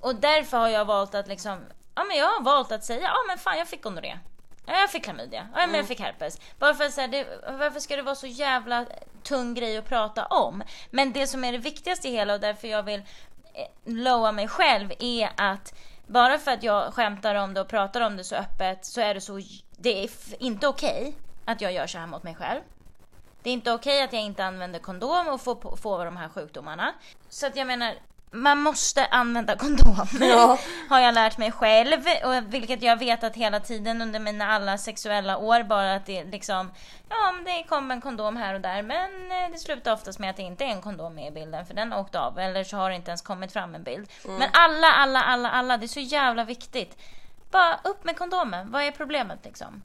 Speaker 2: och därför har jag valt att liksom, ja men jag har valt att säga, ja men fan jag fick gonorré. Ja, jag fick klamydia. Ja, men jag fick herpes. Bara för att säga, det, varför ska det vara så jävla tung grej att prata om? Men det som är det viktigaste i hela och därför jag vill eh, lowa mig själv är att bara för att jag skämtar om det och pratar om det så öppet så är det så, det är inte okej att jag gör så här mot mig själv. Det är inte okej att jag inte använder kondom och får, får de här sjukdomarna. Så att jag menar, man måste använda kondom.
Speaker 1: Ja.
Speaker 2: Har jag lärt mig själv, och vilket jag vet att hela tiden under mina alla sexuella år, bara att det liksom, ja det kom en kondom här och där, men eh, det slutar oftast med att det inte är en kondom med i bilden, för den åkte av, eller så har det inte ens kommit fram en bild. Men alla, alla, alla, alla, det är så jävla viktigt. Bara upp med kondomen, vad är problemet liksom?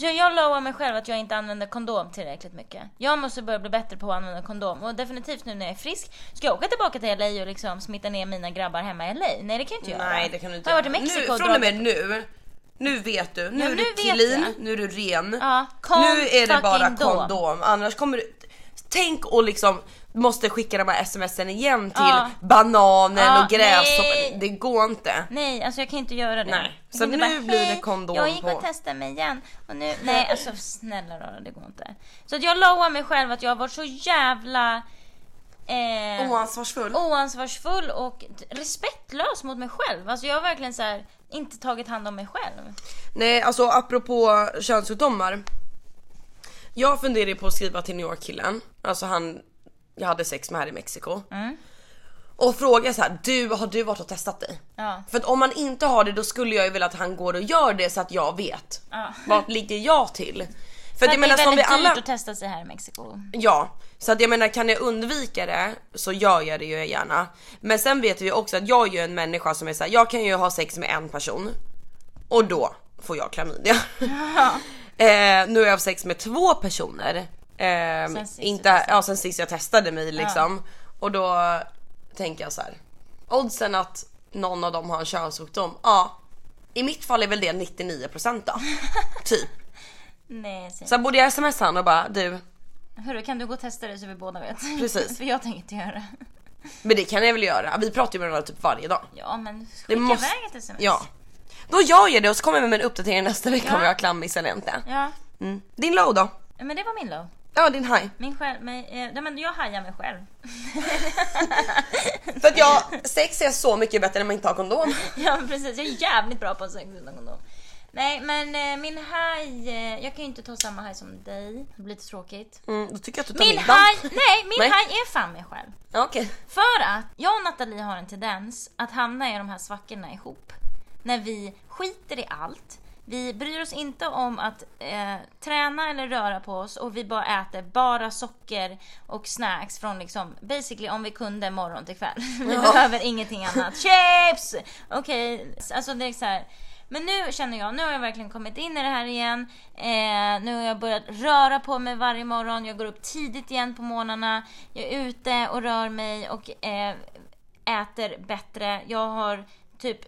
Speaker 2: Så jag lovar mig själv att jag inte använder kondom tillräckligt mycket. Jag måste börja bli bättre på att använda kondom. Och definitivt nu när jag är frisk. Ska jag åka tillbaka till LA och liksom smitta ner mina grabbar hemma i LA? Nej det kan jag inte göra.
Speaker 1: Nej det kan du inte
Speaker 2: Har jag varit i Mexiko
Speaker 1: nu, Från och med nu, nu vet du. Nu
Speaker 2: Ja,
Speaker 1: är du clean,
Speaker 2: jag.
Speaker 1: nu är du ren.
Speaker 2: Ja,
Speaker 1: nu är det bara
Speaker 2: fucking dom.
Speaker 1: kondom. Annars kommer du... Tänk och liksom måste skicka de här smsen igen till
Speaker 2: Ja.
Speaker 1: bananen
Speaker 2: Ja,
Speaker 1: och gräshoppan. Det går inte.
Speaker 2: Nej, alltså jag kan inte göra det.
Speaker 1: Nej, så nu blir det
Speaker 2: "Hej,
Speaker 1: kondom
Speaker 2: Jag gick
Speaker 1: på."
Speaker 2: och testade mig igen. Och nu, nej alltså snälla rara det går inte. Så att jag lovar mig själv att jag har varit så jävla eh,
Speaker 1: Oansvarsfull.
Speaker 2: oansvarsfull och respektlös mot mig själv. Alltså jag har verkligen så här, inte tagit hand om mig själv.
Speaker 1: Nej alltså apropå könssjukdomar. Jag funderar ju på att skriva till New York killen, alltså han jag hade sex med här i Mexiko.
Speaker 2: Mm.
Speaker 1: Och fråga så här, du har du varit och testat dig?
Speaker 2: Ja.
Speaker 1: För att om man inte har det då skulle jag ju vilja att han går och gör det så att jag vet.
Speaker 2: Ja.
Speaker 1: Vart ligger jag till? För,
Speaker 2: För
Speaker 1: att jag menar
Speaker 2: det är
Speaker 1: som vi
Speaker 2: väldigt
Speaker 1: alla...
Speaker 2: dyrt att testa sig här i Mexiko.
Speaker 1: Ja, så att jag menar kan jag undvika det så gör jag det ju gärna. Men sen vet vi också att jag är ju en människa som är såhär, jag kan ju ha sex med en person och då får jag klamydia. eh, nu har jag haft sex med två personer. Eh,
Speaker 2: Sen sist
Speaker 1: inte, ja, sen sist jag testade mig liksom. Och då tänker jag så här. oddsen att någon av dem har en könssjukdom, ja. I mitt fall är väl det 99% då. typ.
Speaker 2: Nej, säg.
Speaker 1: Så borde jag smsa han och bara du,
Speaker 2: Hörru, kan du gå och testa det så vi båda vet?
Speaker 1: Precis.
Speaker 2: För jag tänker inte göra det.
Speaker 1: men det kan jag väl göra. Vi pratar ju med varandra typ varje dag.
Speaker 2: Ja, men skicka
Speaker 1: Det måste-
Speaker 2: iväg ett sms.
Speaker 1: Ja. Då gör jag det och så kommer jag med en uppdatering nästa vecka
Speaker 2: Ja.
Speaker 1: om jag har klammis eller inte.
Speaker 2: Ja,
Speaker 1: Mm. Din low då?
Speaker 2: men det var min low.
Speaker 1: Ja din high.
Speaker 2: Min själv, mig, eh, nej, men jag hajar mig själv.
Speaker 1: För att jag, sex är så mycket bättre när man inte har kondom.
Speaker 2: ja precis, jag är jävligt bra på sex utan kondom. Nej men eh, min haj, eh, jag kan ju inte ta samma haj som dig, det blir lite tråkigt.
Speaker 1: Mm, då tycker jag att du tar
Speaker 2: Min haj, nej min
Speaker 1: Nej.
Speaker 2: haj är fan mig själv.
Speaker 1: Ja, Okej.
Speaker 2: För att jag och Nathalie har en tendens att hamna i de här svackorna ihop. När vi skiter i allt. Vi bryr oss inte om att eh, träna eller röra på oss och vi bara äter bara socker och snacks från liksom basically om vi kunde morgon till kväll. Vi behöver ingenting annat. Chips! Okej, alltså det är så här. Men nu känner jag, nu har jag verkligen kommit in i det här igen. Eh, nu har jag börjat röra på mig varje morgon. Jag går upp tidigt igen på morgnarna. Jag är ute och rör mig och eh, äter bättre. Jag har typ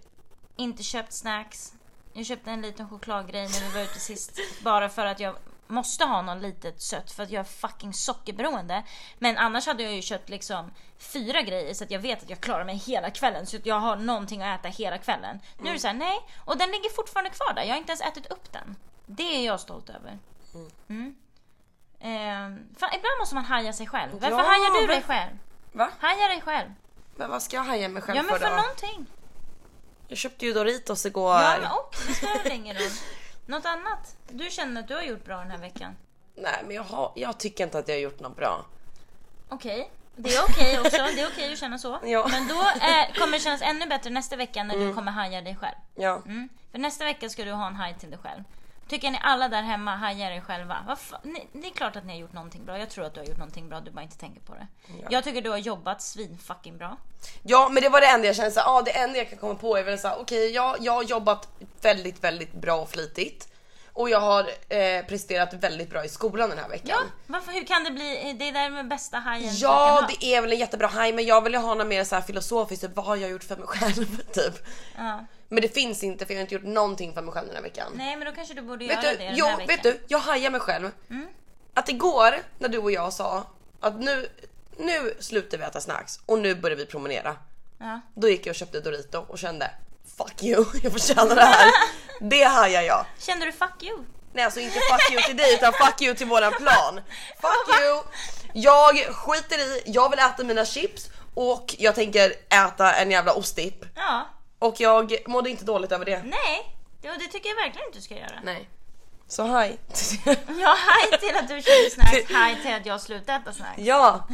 Speaker 2: inte köpt snacks. Jag köpte en liten chokladgrej när vi var ute sist. Bara för att jag måste ha något litet sött för att jag är fucking sockerberoende. Men annars hade jag ju köpt liksom fyra grejer så att jag vet att jag klarar mig hela kvällen. Så att jag har någonting att äta hela kvällen. Nu är det så här, nej. Och den ligger fortfarande kvar där. Jag har inte ens ätit upp den. Det är jag stolt över. Mm. Ehm, fan, ibland måste man haja sig själv. Varför
Speaker 1: Ja,
Speaker 2: hajar du dig
Speaker 1: men-
Speaker 2: själv?
Speaker 1: Va?
Speaker 2: Haja dig själv.
Speaker 1: Men vad ska jag haja mig själv
Speaker 2: Ja men
Speaker 1: för
Speaker 2: för någonting.
Speaker 1: Jag köpte ju Doritos igår.
Speaker 2: Ja men och, det spelar väl ingen roll. Något annat? Du känner att du har gjort bra den här veckan?
Speaker 1: Nej men jag, har, jag tycker inte att jag har gjort något bra.
Speaker 2: Okej. Det är okej också, det är okej att känna så.
Speaker 1: Ja.
Speaker 2: Men då är, kommer det kännas ännu bättre nästa vecka när du kommer haja dig själv.
Speaker 1: Ja.
Speaker 2: Mm. För nästa vecka ska du ha en haj till dig själv. Tycker ni alla där hemma hajar er själva? Ni, det är klart att ni har gjort någonting bra. Jag tror att du har gjort någonting bra, du bara inte tänker på det. Jag tycker du har jobbat svin fucking bra.
Speaker 1: Ja men det var det enda jag kände såhär, ah, det enda jag kan komma på är väl såhär, okej jag, jag har jobbat väldigt väldigt bra och flitigt. Och jag har eh, presterat väldigt bra i skolan den här veckan.
Speaker 2: Ja, varför, hur kan det bli? Det är där med bästa hajen
Speaker 1: Ja, det är väl en jättebra haj men jag vill ju ha något mer så här filosofiskt, typ, vad har jag gjort för mig själv? typ.
Speaker 2: Ja.
Speaker 1: Men det finns inte för jag har inte gjort någonting för mig själv den här veckan.
Speaker 2: Nej men då kanske du borde
Speaker 1: vet
Speaker 2: göra
Speaker 1: du,
Speaker 2: det den
Speaker 1: jo,
Speaker 2: här veckan.
Speaker 1: vet du, jag hajar mig själv.
Speaker 2: Mm.
Speaker 1: Att igår när du och jag sa att nu, nu slutar vi äta snacks och nu börjar vi promenera.
Speaker 2: Ja.
Speaker 1: Då gick jag och köpte Dorito och kände fuck you, jag förtjänar det här. det hajar jag.
Speaker 2: Kände du fuck you?
Speaker 1: Nej alltså inte fuck you till dig utan fuck you till våran plan. Fuck you! Jag skiter i, jag vill äta mina chips och jag tänker äta en jävla ostdipp.
Speaker 2: Ja.
Speaker 1: Och jag mådde inte dåligt över det.
Speaker 2: Nej, det, det tycker jag verkligen inte du ska göra.
Speaker 1: Nej. Så hej.
Speaker 2: Ja, hej till att du köper snacks, hej till att jag slutar äta snacks.
Speaker 1: ja,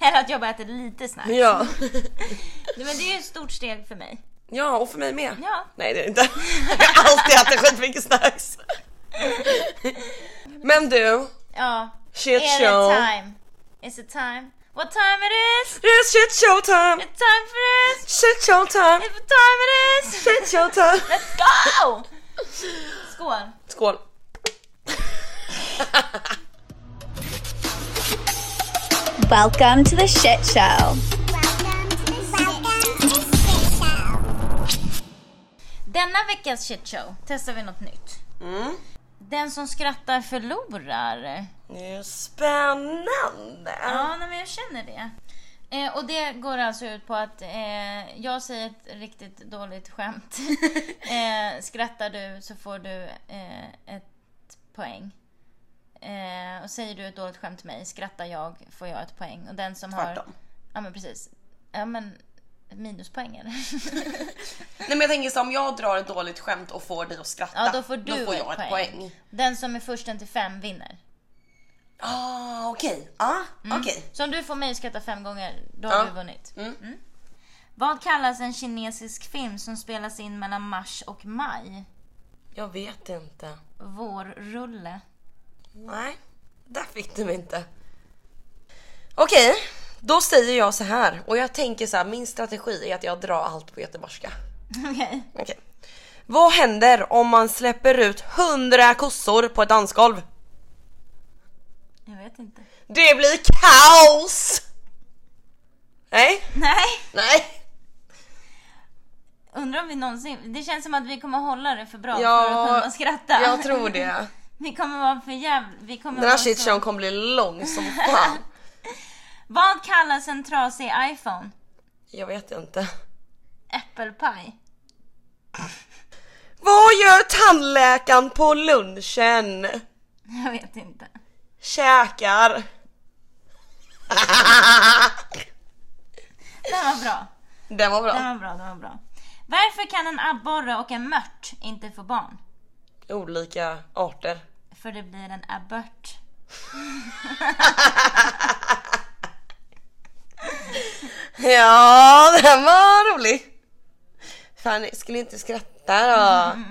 Speaker 2: Eller att jag bara äter lite snacks.
Speaker 1: ja.
Speaker 2: Men det är ett stort steg för mig.
Speaker 1: Ja, och för mig med.
Speaker 2: Ja.
Speaker 1: Nej det är det inte. Jag har alltid ätit skitmycket snacks. Men du,
Speaker 2: Ja.
Speaker 1: shit show.
Speaker 2: det time? Is it time? What time it is?
Speaker 1: It's shit show time.
Speaker 2: It's time for this!
Speaker 1: Shit show time.
Speaker 2: It's what time it is!
Speaker 1: Shit show time.
Speaker 2: Let's go! Skål!
Speaker 1: Skål.
Speaker 4: Welcome to the shit show.
Speaker 2: Denna veckas shit show testar vi något nytt.
Speaker 1: Mm.
Speaker 2: Den som skrattar förlorar.
Speaker 1: Det är spännande.
Speaker 2: Ja, men jag känner det. Eh, och det går alltså ut på att eh, jag säger ett riktigt dåligt skämt. eh, skrattar du så får du eh, ett poäng. Eh, och säger du ett dåligt skämt till mig, skrattar jag, får jag ett poäng. Och den som har...
Speaker 1: Tvärtom.
Speaker 2: Ja men precis. Ja men minuspoäng eller?
Speaker 1: Nej men jag tänker så om jag drar ett dåligt skämt och får dig att skratta.
Speaker 2: ja då får du
Speaker 1: får
Speaker 2: ett,
Speaker 1: jag ett
Speaker 2: poäng.
Speaker 1: poäng.
Speaker 2: Den som är först till fem vinner.
Speaker 1: Ah okej. Ah, okej.
Speaker 2: Så om du får mig att skratta fem gånger, då har du vunnit.
Speaker 1: Mm.
Speaker 2: Vad kallas en kinesisk film som spelas in mellan mars och maj?
Speaker 1: Jag vet inte.
Speaker 2: Vårrulle.
Speaker 1: Nej, där fick du mig inte. Okej, då säger jag så här och jag tänker så här. Min strategi är att jag drar allt på göteborgska.
Speaker 2: Okej.
Speaker 1: Okej. Vad händer om man släpper ut 100 kossor på ett dansgolv?
Speaker 2: Jag vet inte.
Speaker 1: Det blir kaos! Nej,
Speaker 2: Nej,
Speaker 1: nej.
Speaker 2: undrar om vi någonsin... Det känns som att vi kommer hålla det för bra
Speaker 1: Ja,
Speaker 2: för att kunna skratta.
Speaker 1: Jag tror det.
Speaker 2: Vi kommer vara för jävla...
Speaker 1: Den här
Speaker 2: vara så-
Speaker 1: shitshowen kommer bli lång som fan.
Speaker 2: Vad kallas en trasig iPhone?
Speaker 1: Jag vet inte.
Speaker 2: Äppelpaj.
Speaker 1: Vad gör tandläkaren på lunchen?
Speaker 2: Jag vet inte.
Speaker 1: Käkar.
Speaker 2: Den var bra.
Speaker 1: Den var bra.
Speaker 2: Den var bra, den var bra. Varför kan en abborre och en mört inte få barn?
Speaker 1: Olika arter.
Speaker 2: För det blir en abort.
Speaker 1: Ja, den var rolig. Fan, skulle inte skratta då.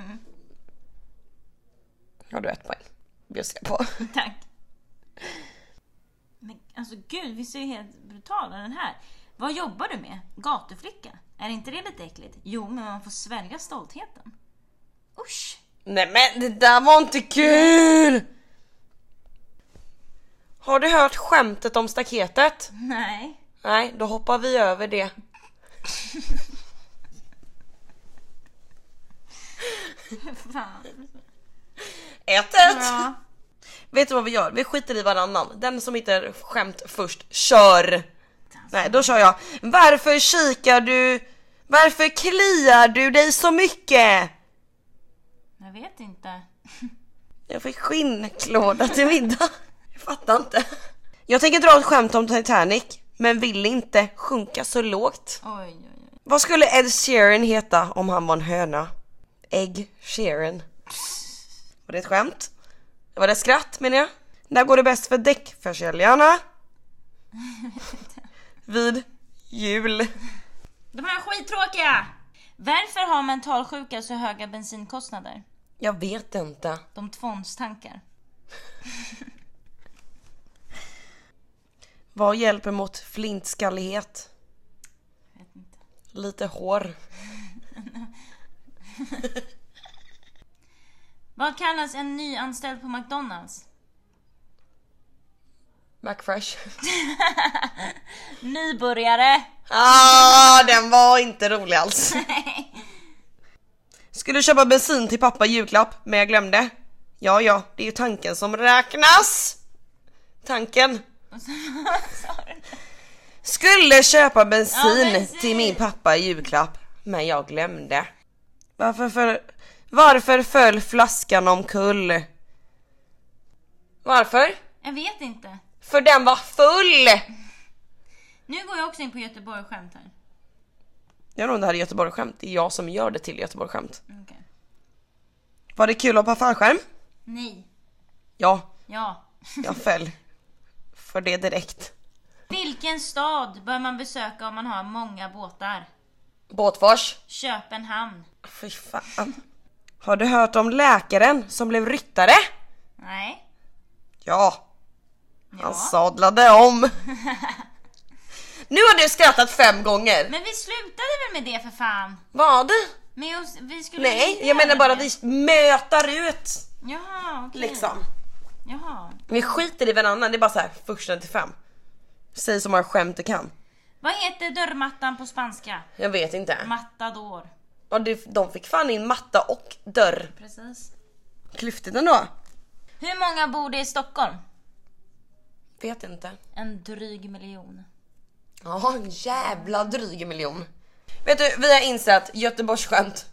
Speaker 1: Har du ett poäng? Bjussar jag på.
Speaker 2: Tack. Men alltså gud, vi ser ju helt brutala den här. Vad jobbar du med? Gatuflicka? Är inte det lite äckligt? Jo, men man får svälja stoltheten. Usch!
Speaker 1: Nej men det där var inte kul! Har du hört skämtet om staketet?
Speaker 2: Nej.
Speaker 1: Nej, då hoppar vi över det.
Speaker 2: Fan.
Speaker 1: Ett, ett.
Speaker 2: Ja.
Speaker 1: Vet du vad vi gör? Vi skiter i varannan. Den som hittar skämt först, kör! Nej, då kör jag. Varför kikar du? Varför kliar du dig så mycket?
Speaker 2: Jag vet inte.
Speaker 1: Jag fick skinnklåda till middag. Jag fattar inte. Jag tänker dra ett skämt om Titanic, men vill inte sjunka så lågt.
Speaker 2: Oj, oj, oj.
Speaker 1: Vad skulle Ed Sheeran heta om han var en höna? Egg Sheeran. Var det ett skämt? Var det skratt menar jag? När går det bäst för däckförsäljarna? Vid jul.
Speaker 2: De här är skittråkiga! Varför har mentalsjuka så höga bensinkostnader?
Speaker 1: Jag vet inte.
Speaker 2: De tvångstankar.
Speaker 1: Vad hjälper mot flintskallighet?
Speaker 2: Jag vet inte.
Speaker 1: Lite hår.
Speaker 2: Vad kallas en nyanställd på McDonalds?
Speaker 1: McFresh.
Speaker 2: Nybörjare!
Speaker 1: Ah, den var inte rolig alls. Skulle köpa bensin till pappa julklapp, men jag glömde. Ja, ja, det är ju tanken som räknas. Tanken. Skulle köpa bensin,
Speaker 2: Ja, bensin.
Speaker 1: till min pappa i julklapp, men jag glömde. Varför, för, varför föll flaskan omkull? Varför?
Speaker 2: Jag vet inte.
Speaker 1: För den var full!
Speaker 2: Nu går jag också in på Göteborg och skämt här.
Speaker 1: Jag inte om det här är Göteborg-skämt, det är jag som gör det till Göteborg-skämt.
Speaker 2: Okej.
Speaker 1: Var det kul att hoppa fallskärm?
Speaker 2: Nej.
Speaker 1: Ja,
Speaker 2: Ja.
Speaker 1: jag föll. För det direkt.
Speaker 2: Vilken stad bör man besöka om man har många båtar?
Speaker 1: Båtfors.
Speaker 2: Köpenhamn.
Speaker 1: Fy fan. Har du hört om läkaren som blev ryttare?
Speaker 2: Nej.
Speaker 1: Ja. Han
Speaker 2: Ja.
Speaker 1: sadlade om. nu har du skrattat fem gånger.
Speaker 2: Men vi slutade väl med det för fan?
Speaker 1: Vad?
Speaker 2: Med oss, vi skulle
Speaker 1: Nej, jag menar bara
Speaker 2: det.
Speaker 1: vi mötar ut
Speaker 2: Jaha, okej.
Speaker 1: liksom.
Speaker 2: Jaha.
Speaker 1: Vi skiter i varandra, det är bara så här första till fem. Säg så många skämt du kan.
Speaker 2: Vad heter dörrmattan på spanska?
Speaker 1: Jag vet inte.
Speaker 2: Matador.
Speaker 1: Och det, de fick fan in matta och dörr.
Speaker 2: Precis.
Speaker 1: Klyftigt ändå.
Speaker 2: Hur många bor det i Stockholm?
Speaker 1: Vet inte.
Speaker 2: En dryg miljon.
Speaker 1: Ja, en jävla dryg miljon. Vet du, vi har insett Göteborgsskämt.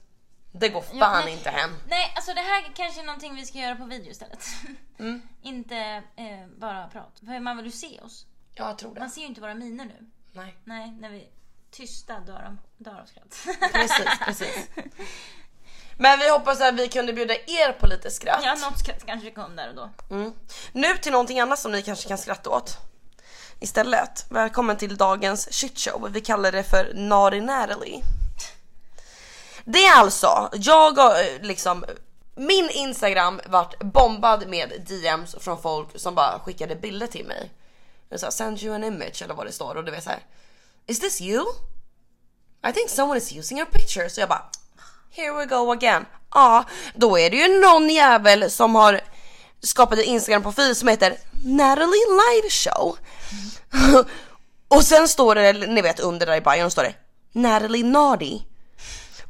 Speaker 1: Det går fan
Speaker 2: Ja,
Speaker 1: inte hem.
Speaker 2: Nej, alltså det här kanske är någonting vi ska göra på video istället.
Speaker 1: Mm.
Speaker 2: inte eh, bara prat. För man vill ju se oss.
Speaker 1: Ja, jag tror det.
Speaker 2: Man ser ju inte våra miner nu.
Speaker 1: Nej,
Speaker 2: Nej, när vi är tysta dör de dör av skratt.
Speaker 1: precis, precis. Men vi hoppas att vi kunde bjuda er på lite skratt.
Speaker 2: ja, något skratt kanske kom där och då.
Speaker 1: Mm. Nu till någonting annat som ni kanske kan skratta åt. Istället, välkommen till dagens shitshow. Vi kallar det för Naughty Natalie. Det är alltså, jag har eh, liksom, min instagram vart bombad med DMs från folk som bara skickade bilder till mig. Det är så Send you an image eller vad det står och du vet såhär, Is this you? I think someone is using your picture. Så jag bara, here we go again. Ja, då är det ju någon jävel som har skapat en Instagram-profil som heter Natalie Live Show. och sen står det, ni vet under där i bion står det Natalie Naughty.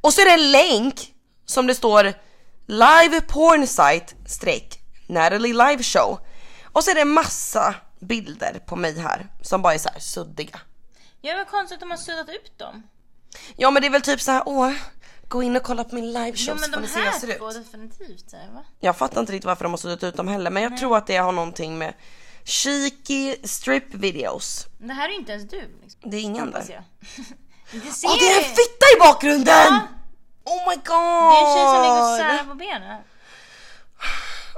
Speaker 1: Och så är det en länk som det står live porn site streck Natalie Live Show. Och så är det massa bilder på mig här som bara är så här suddiga.
Speaker 2: Ja, vad konstigt att de har suddat ut dem.
Speaker 1: Ja men det är väl typ så här, åh, gå in och kolla på min live show
Speaker 2: Ja,
Speaker 1: så
Speaker 2: men
Speaker 1: får
Speaker 2: de
Speaker 1: ni se hur jag ser
Speaker 2: två
Speaker 1: ut.
Speaker 2: definitivt. Så här, va?
Speaker 1: Jag fattar inte riktigt varför de har suddat ut dem heller men jag tror att det har någonting med cheeky strip videos.
Speaker 2: Det här är inte ens du. Liksom.
Speaker 1: Det är ingen där.
Speaker 2: Det
Speaker 1: Åh det är en fitta i bakgrunden!
Speaker 2: Ja.
Speaker 1: Oh my god!
Speaker 2: Det är en tjej som ligger och särar på benen.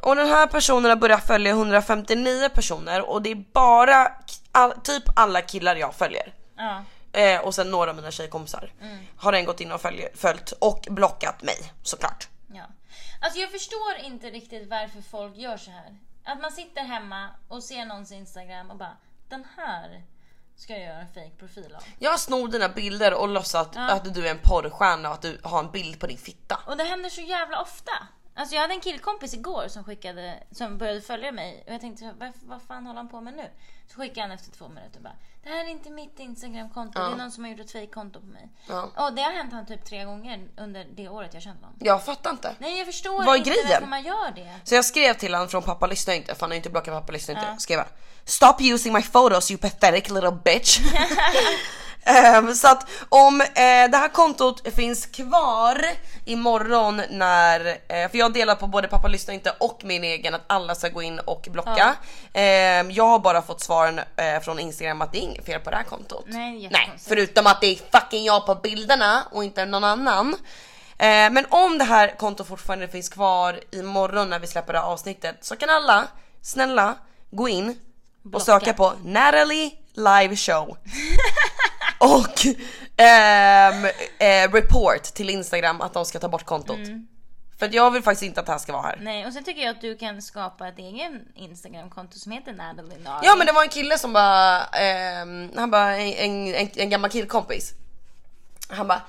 Speaker 1: Och den här personen har börjat följa 159 personer och det är bara all, typ alla killar jag följer.
Speaker 2: Ja.
Speaker 1: Eh, och sen några av mina tjejkompisar
Speaker 2: Mm.
Speaker 1: har den gått in och följ, följt och blockat mig såklart.
Speaker 2: Ja. Alltså jag förstår inte riktigt varför folk gör så här. Att man sitter hemma och ser någons Instagram och bara den här ska jag göra en fake profil av.
Speaker 1: Jag snor dina bilder och låtsas att,
Speaker 2: Ja.
Speaker 1: att du är en porrstjärna och att du har en bild på din fitta.
Speaker 2: Och det händer så jävla ofta. Alltså jag hade en killkompis igår som skickade, som började följa mig och jag tänkte vad, vad fan håller han på med nu? Så skickade han efter två minuter bara Det här är inte mitt instagramkonto, det är någon som har gjort ett fake-konto på mig.
Speaker 1: Ja.
Speaker 2: Och det har hänt han typ tre gånger under det året jag kände honom.
Speaker 1: Jag fattar inte.
Speaker 2: Nej jag förstår
Speaker 1: Vad är
Speaker 2: inte
Speaker 1: grejen?
Speaker 2: varför man gör det.
Speaker 1: Så jag skrev till honom från pappa lyssnar inte för han har inte blockat pappa lyssnar inte.
Speaker 2: Ja.
Speaker 1: Skrev jag Stop using my photos you pathetic little bitch. Ehm, så att om eh, det här kontot finns kvar imorgon när, eh, för jag delar på både pappa lyssnar inte och min egen att alla ska gå in och blocka. Ehm, jag har bara fått svaren eh, från instagram att det är inget fel på det här kontot.
Speaker 2: Nej,
Speaker 1: Nej, förutom att det är fucking jag på bilderna och inte någon annan. Eh, men om det här kontot fortfarande finns kvar imorgon när vi släpper det här avsnittet så kan alla, snälla, gå in och söka på Natalie live show. och ehm, eh, report till Instagram att de ska ta bort kontot. För att jag vill faktiskt inte att här ska vara här.
Speaker 2: Nej och sen tycker jag att du kan skapa ett egen instagramkonto som heter Natalie Nari.
Speaker 1: Ja men det var en kille som bara, ehm, han bara en, en, en gammal killkompis. Han bara,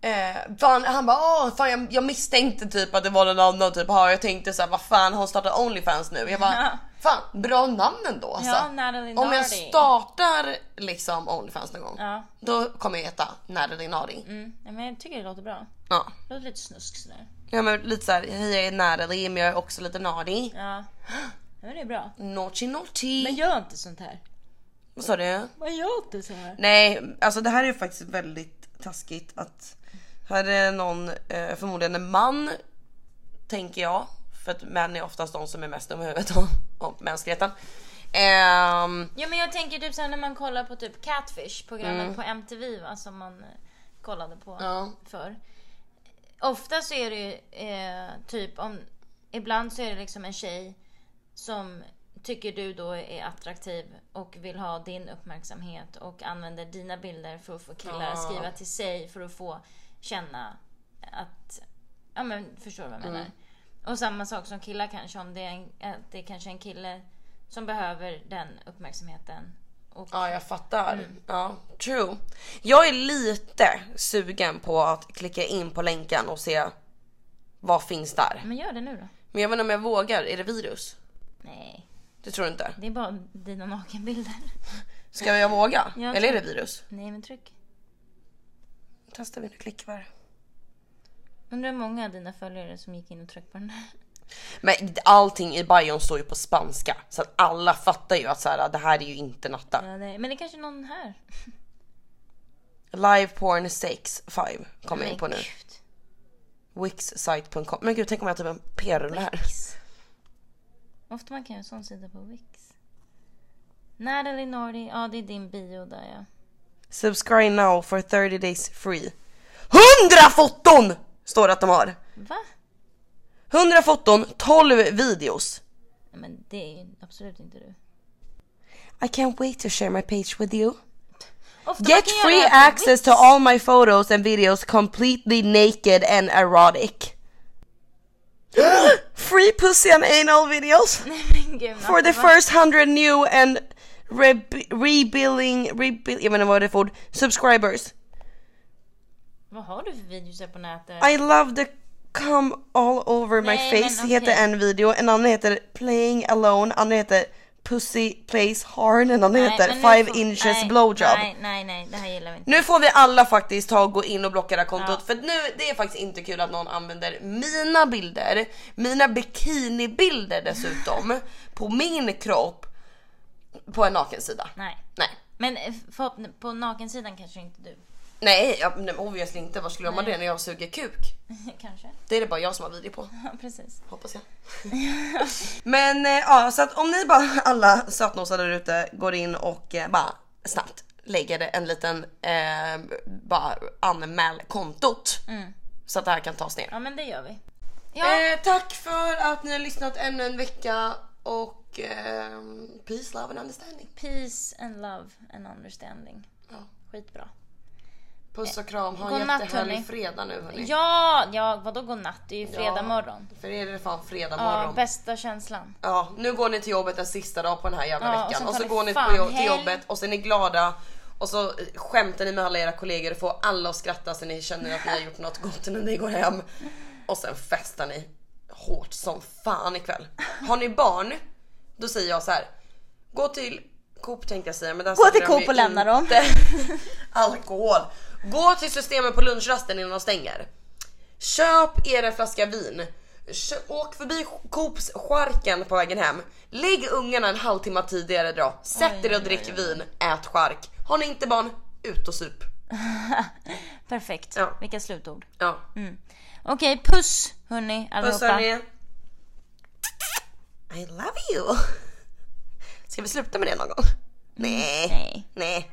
Speaker 1: eh, fan, han bara åh fan jag, jag misstänkte typ att det var någon annan typ, ha, jag tänkte såhär vad fan har hon startat Onlyfans nu? Jag bara, fan bra namn ändå alltså.
Speaker 2: Ja, Natalie
Speaker 1: Om jag startar liksom Onlyfans någon gång,
Speaker 2: Ja.
Speaker 1: då kommer jag heta Natalie Nari.
Speaker 2: Mm, ja, men jag tycker det låter bra.
Speaker 1: Ja.
Speaker 2: Det låter lite snusk sådär.
Speaker 1: Ja men lite såhär, hej jag är Natalie men jag är också lite Nari.
Speaker 2: Ja. ja men det är bra.
Speaker 1: Naughty naughty.
Speaker 2: Men gör inte sånt här.
Speaker 1: Vad sa du?
Speaker 2: Man gör inte så här.
Speaker 1: Nej, alltså det här är faktiskt väldigt taskigt att här är någon, eh, förmodligen en man, tänker jag. För att män är oftast de som är mest om huvudet om, om mänskligheten. Ehm,
Speaker 2: Ja men jag tänker typ såhär när man kollar på typ Catfish programmet
Speaker 1: Mm.
Speaker 2: på MTV va som man eh, kollade på
Speaker 1: Ja.
Speaker 2: för. Ofta så är det ju eh, typ om, ibland så är det liksom en tjej som tycker du då är attraktiv och vill ha din uppmärksamhet och använder dina bilder för att få killar att skriva till sig för att få känna att, ja men förstår du vad jag menar?
Speaker 1: Mm.
Speaker 2: Och samma sak som killar kanske, om det är, en, att det är kanske en kille som behöver den uppmärksamheten. Och,
Speaker 1: Ja, jag fattar. Ja, true. Jag är lite sugen på att klicka in på länken och se vad finns där.
Speaker 2: Men gör det nu då.
Speaker 1: Men jag vet inte om jag vågar. Är det virus?
Speaker 2: Nej,
Speaker 1: Det tror du inte?
Speaker 2: det är bara dina nakenbilder.
Speaker 1: Ska jag våga?
Speaker 2: Jag
Speaker 1: Eller är det virus?
Speaker 2: Nej men tryck.
Speaker 1: Testar vi nu klickvar.
Speaker 2: Undrar hur många av dina följare som gick in och tryckte på den här.
Speaker 1: Men allting i bion står ju på spanska så att alla fattar ju att så här, det här är ju inte Natta.
Speaker 2: Ja, det, men det är kanske någon här.
Speaker 1: Live porn 6 5 kommer jag in på nu. Wixsite.com. Men gud tänk om jag har typ en p-rulle här.
Speaker 2: Wix. Ofta man kan göra en sån sida på Wix. Natalie Nordi, ja det är din bio där ja.
Speaker 1: Subscribe now for 30 days free. 100 foton! Står det att de har.
Speaker 2: Va?
Speaker 1: 100 foton, 12 videos.
Speaker 2: Men det är absolut inte du.
Speaker 1: I can't wait to share my page with you.
Speaker 2: Ofta
Speaker 1: Get free
Speaker 2: det här på
Speaker 1: access to all my photos and videos completely naked and erotic. free pussy and anal videos for the first 100 new and re- rebuilding, rebuild, jag inte vad det är för ord, subscribers.
Speaker 2: Vad har du för videos här på nätet?
Speaker 1: I love the come all over my
Speaker 2: Nej,
Speaker 1: face
Speaker 2: men
Speaker 1: heter en video, en annan heter playing alone, en annan heter pussy plays hard, en annan
Speaker 2: Nej,
Speaker 1: heter
Speaker 2: men nu
Speaker 1: five
Speaker 2: får-
Speaker 1: inches
Speaker 2: nej,
Speaker 1: blowjob.
Speaker 2: Nej, nej, nej, det här gillar vi inte.
Speaker 1: Nu får vi alla faktiskt ta och gå in och blocka det här kontot
Speaker 2: Ja.
Speaker 1: för nu det är faktiskt inte kul att någon använder mina bilder, mina bikinibilder dessutom, på min kropp på en nakensida.
Speaker 2: Nej.
Speaker 1: Nej.
Speaker 2: Men eh, på nakensidan kanske inte du.
Speaker 1: Nej, jag, nej obviously inte. Var skulle jag gömma det när jag suger kuk?
Speaker 2: kanske.
Speaker 1: Det är det bara jag som har video på.
Speaker 2: Ja, precis.
Speaker 1: Hoppas jag. Men eh, ja, så att om ni bara alla sötnosar där ute går in och eh, bara snabbt lägger en liten eh, bara anmäl kontot. Så att det här kan tas ner.
Speaker 2: Ja, men det gör vi. Ja,
Speaker 1: Eh, tack för att ni har lyssnat ännu en vecka och eh, peace, love and understanding.
Speaker 2: peace and love and understanding.
Speaker 1: Ja.
Speaker 2: Skitbra.
Speaker 1: Puss och kram, ha en
Speaker 2: Godnatt,
Speaker 1: jättehärlig
Speaker 2: hörni.
Speaker 1: fredag nu hörni.
Speaker 2: Ja, ja, vadå godnatt? Det är ju fredag
Speaker 1: Ja,
Speaker 2: morgon.
Speaker 1: För er är det fan fredag
Speaker 2: Ja,
Speaker 1: morgon.
Speaker 2: bästa känslan.
Speaker 1: Ja, nu går ni till jobbet en sista dag på den här jävla
Speaker 2: Ja, och
Speaker 1: veckan och
Speaker 2: tar
Speaker 1: så går ni på jo- till jobbet och så är ni glada och så eh, skämtar ni med alla era kollegor och får alla att skratta så ni känner att ni har gjort något gott när ni går hem. Och sen festar ni hårt som fan ikväll. Har ni barn, då säger jag så här. Gå till Coop tänkte jag säga men där
Speaker 2: Gå till Coop och lämna dem.
Speaker 1: Alkohol. Gå till systemet på lunchrasten innan de stänger. Köp er en flaska vin. Kö- åk förbi Coops charken på vägen hem. Lägg ungarna en halvtimme tidigare dra. Sätt er och drick vin, ät chark. Har ni inte barn, ut och sup.
Speaker 2: Perfekt.
Speaker 1: Ja.
Speaker 2: Vilka slutord.
Speaker 1: Ja.
Speaker 2: Okej, puss hörni
Speaker 1: Puss
Speaker 2: allihopa.
Speaker 1: hörni. I love you. Ska vi sluta med det någon gång? Nej.
Speaker 2: Nej.
Speaker 1: Nej.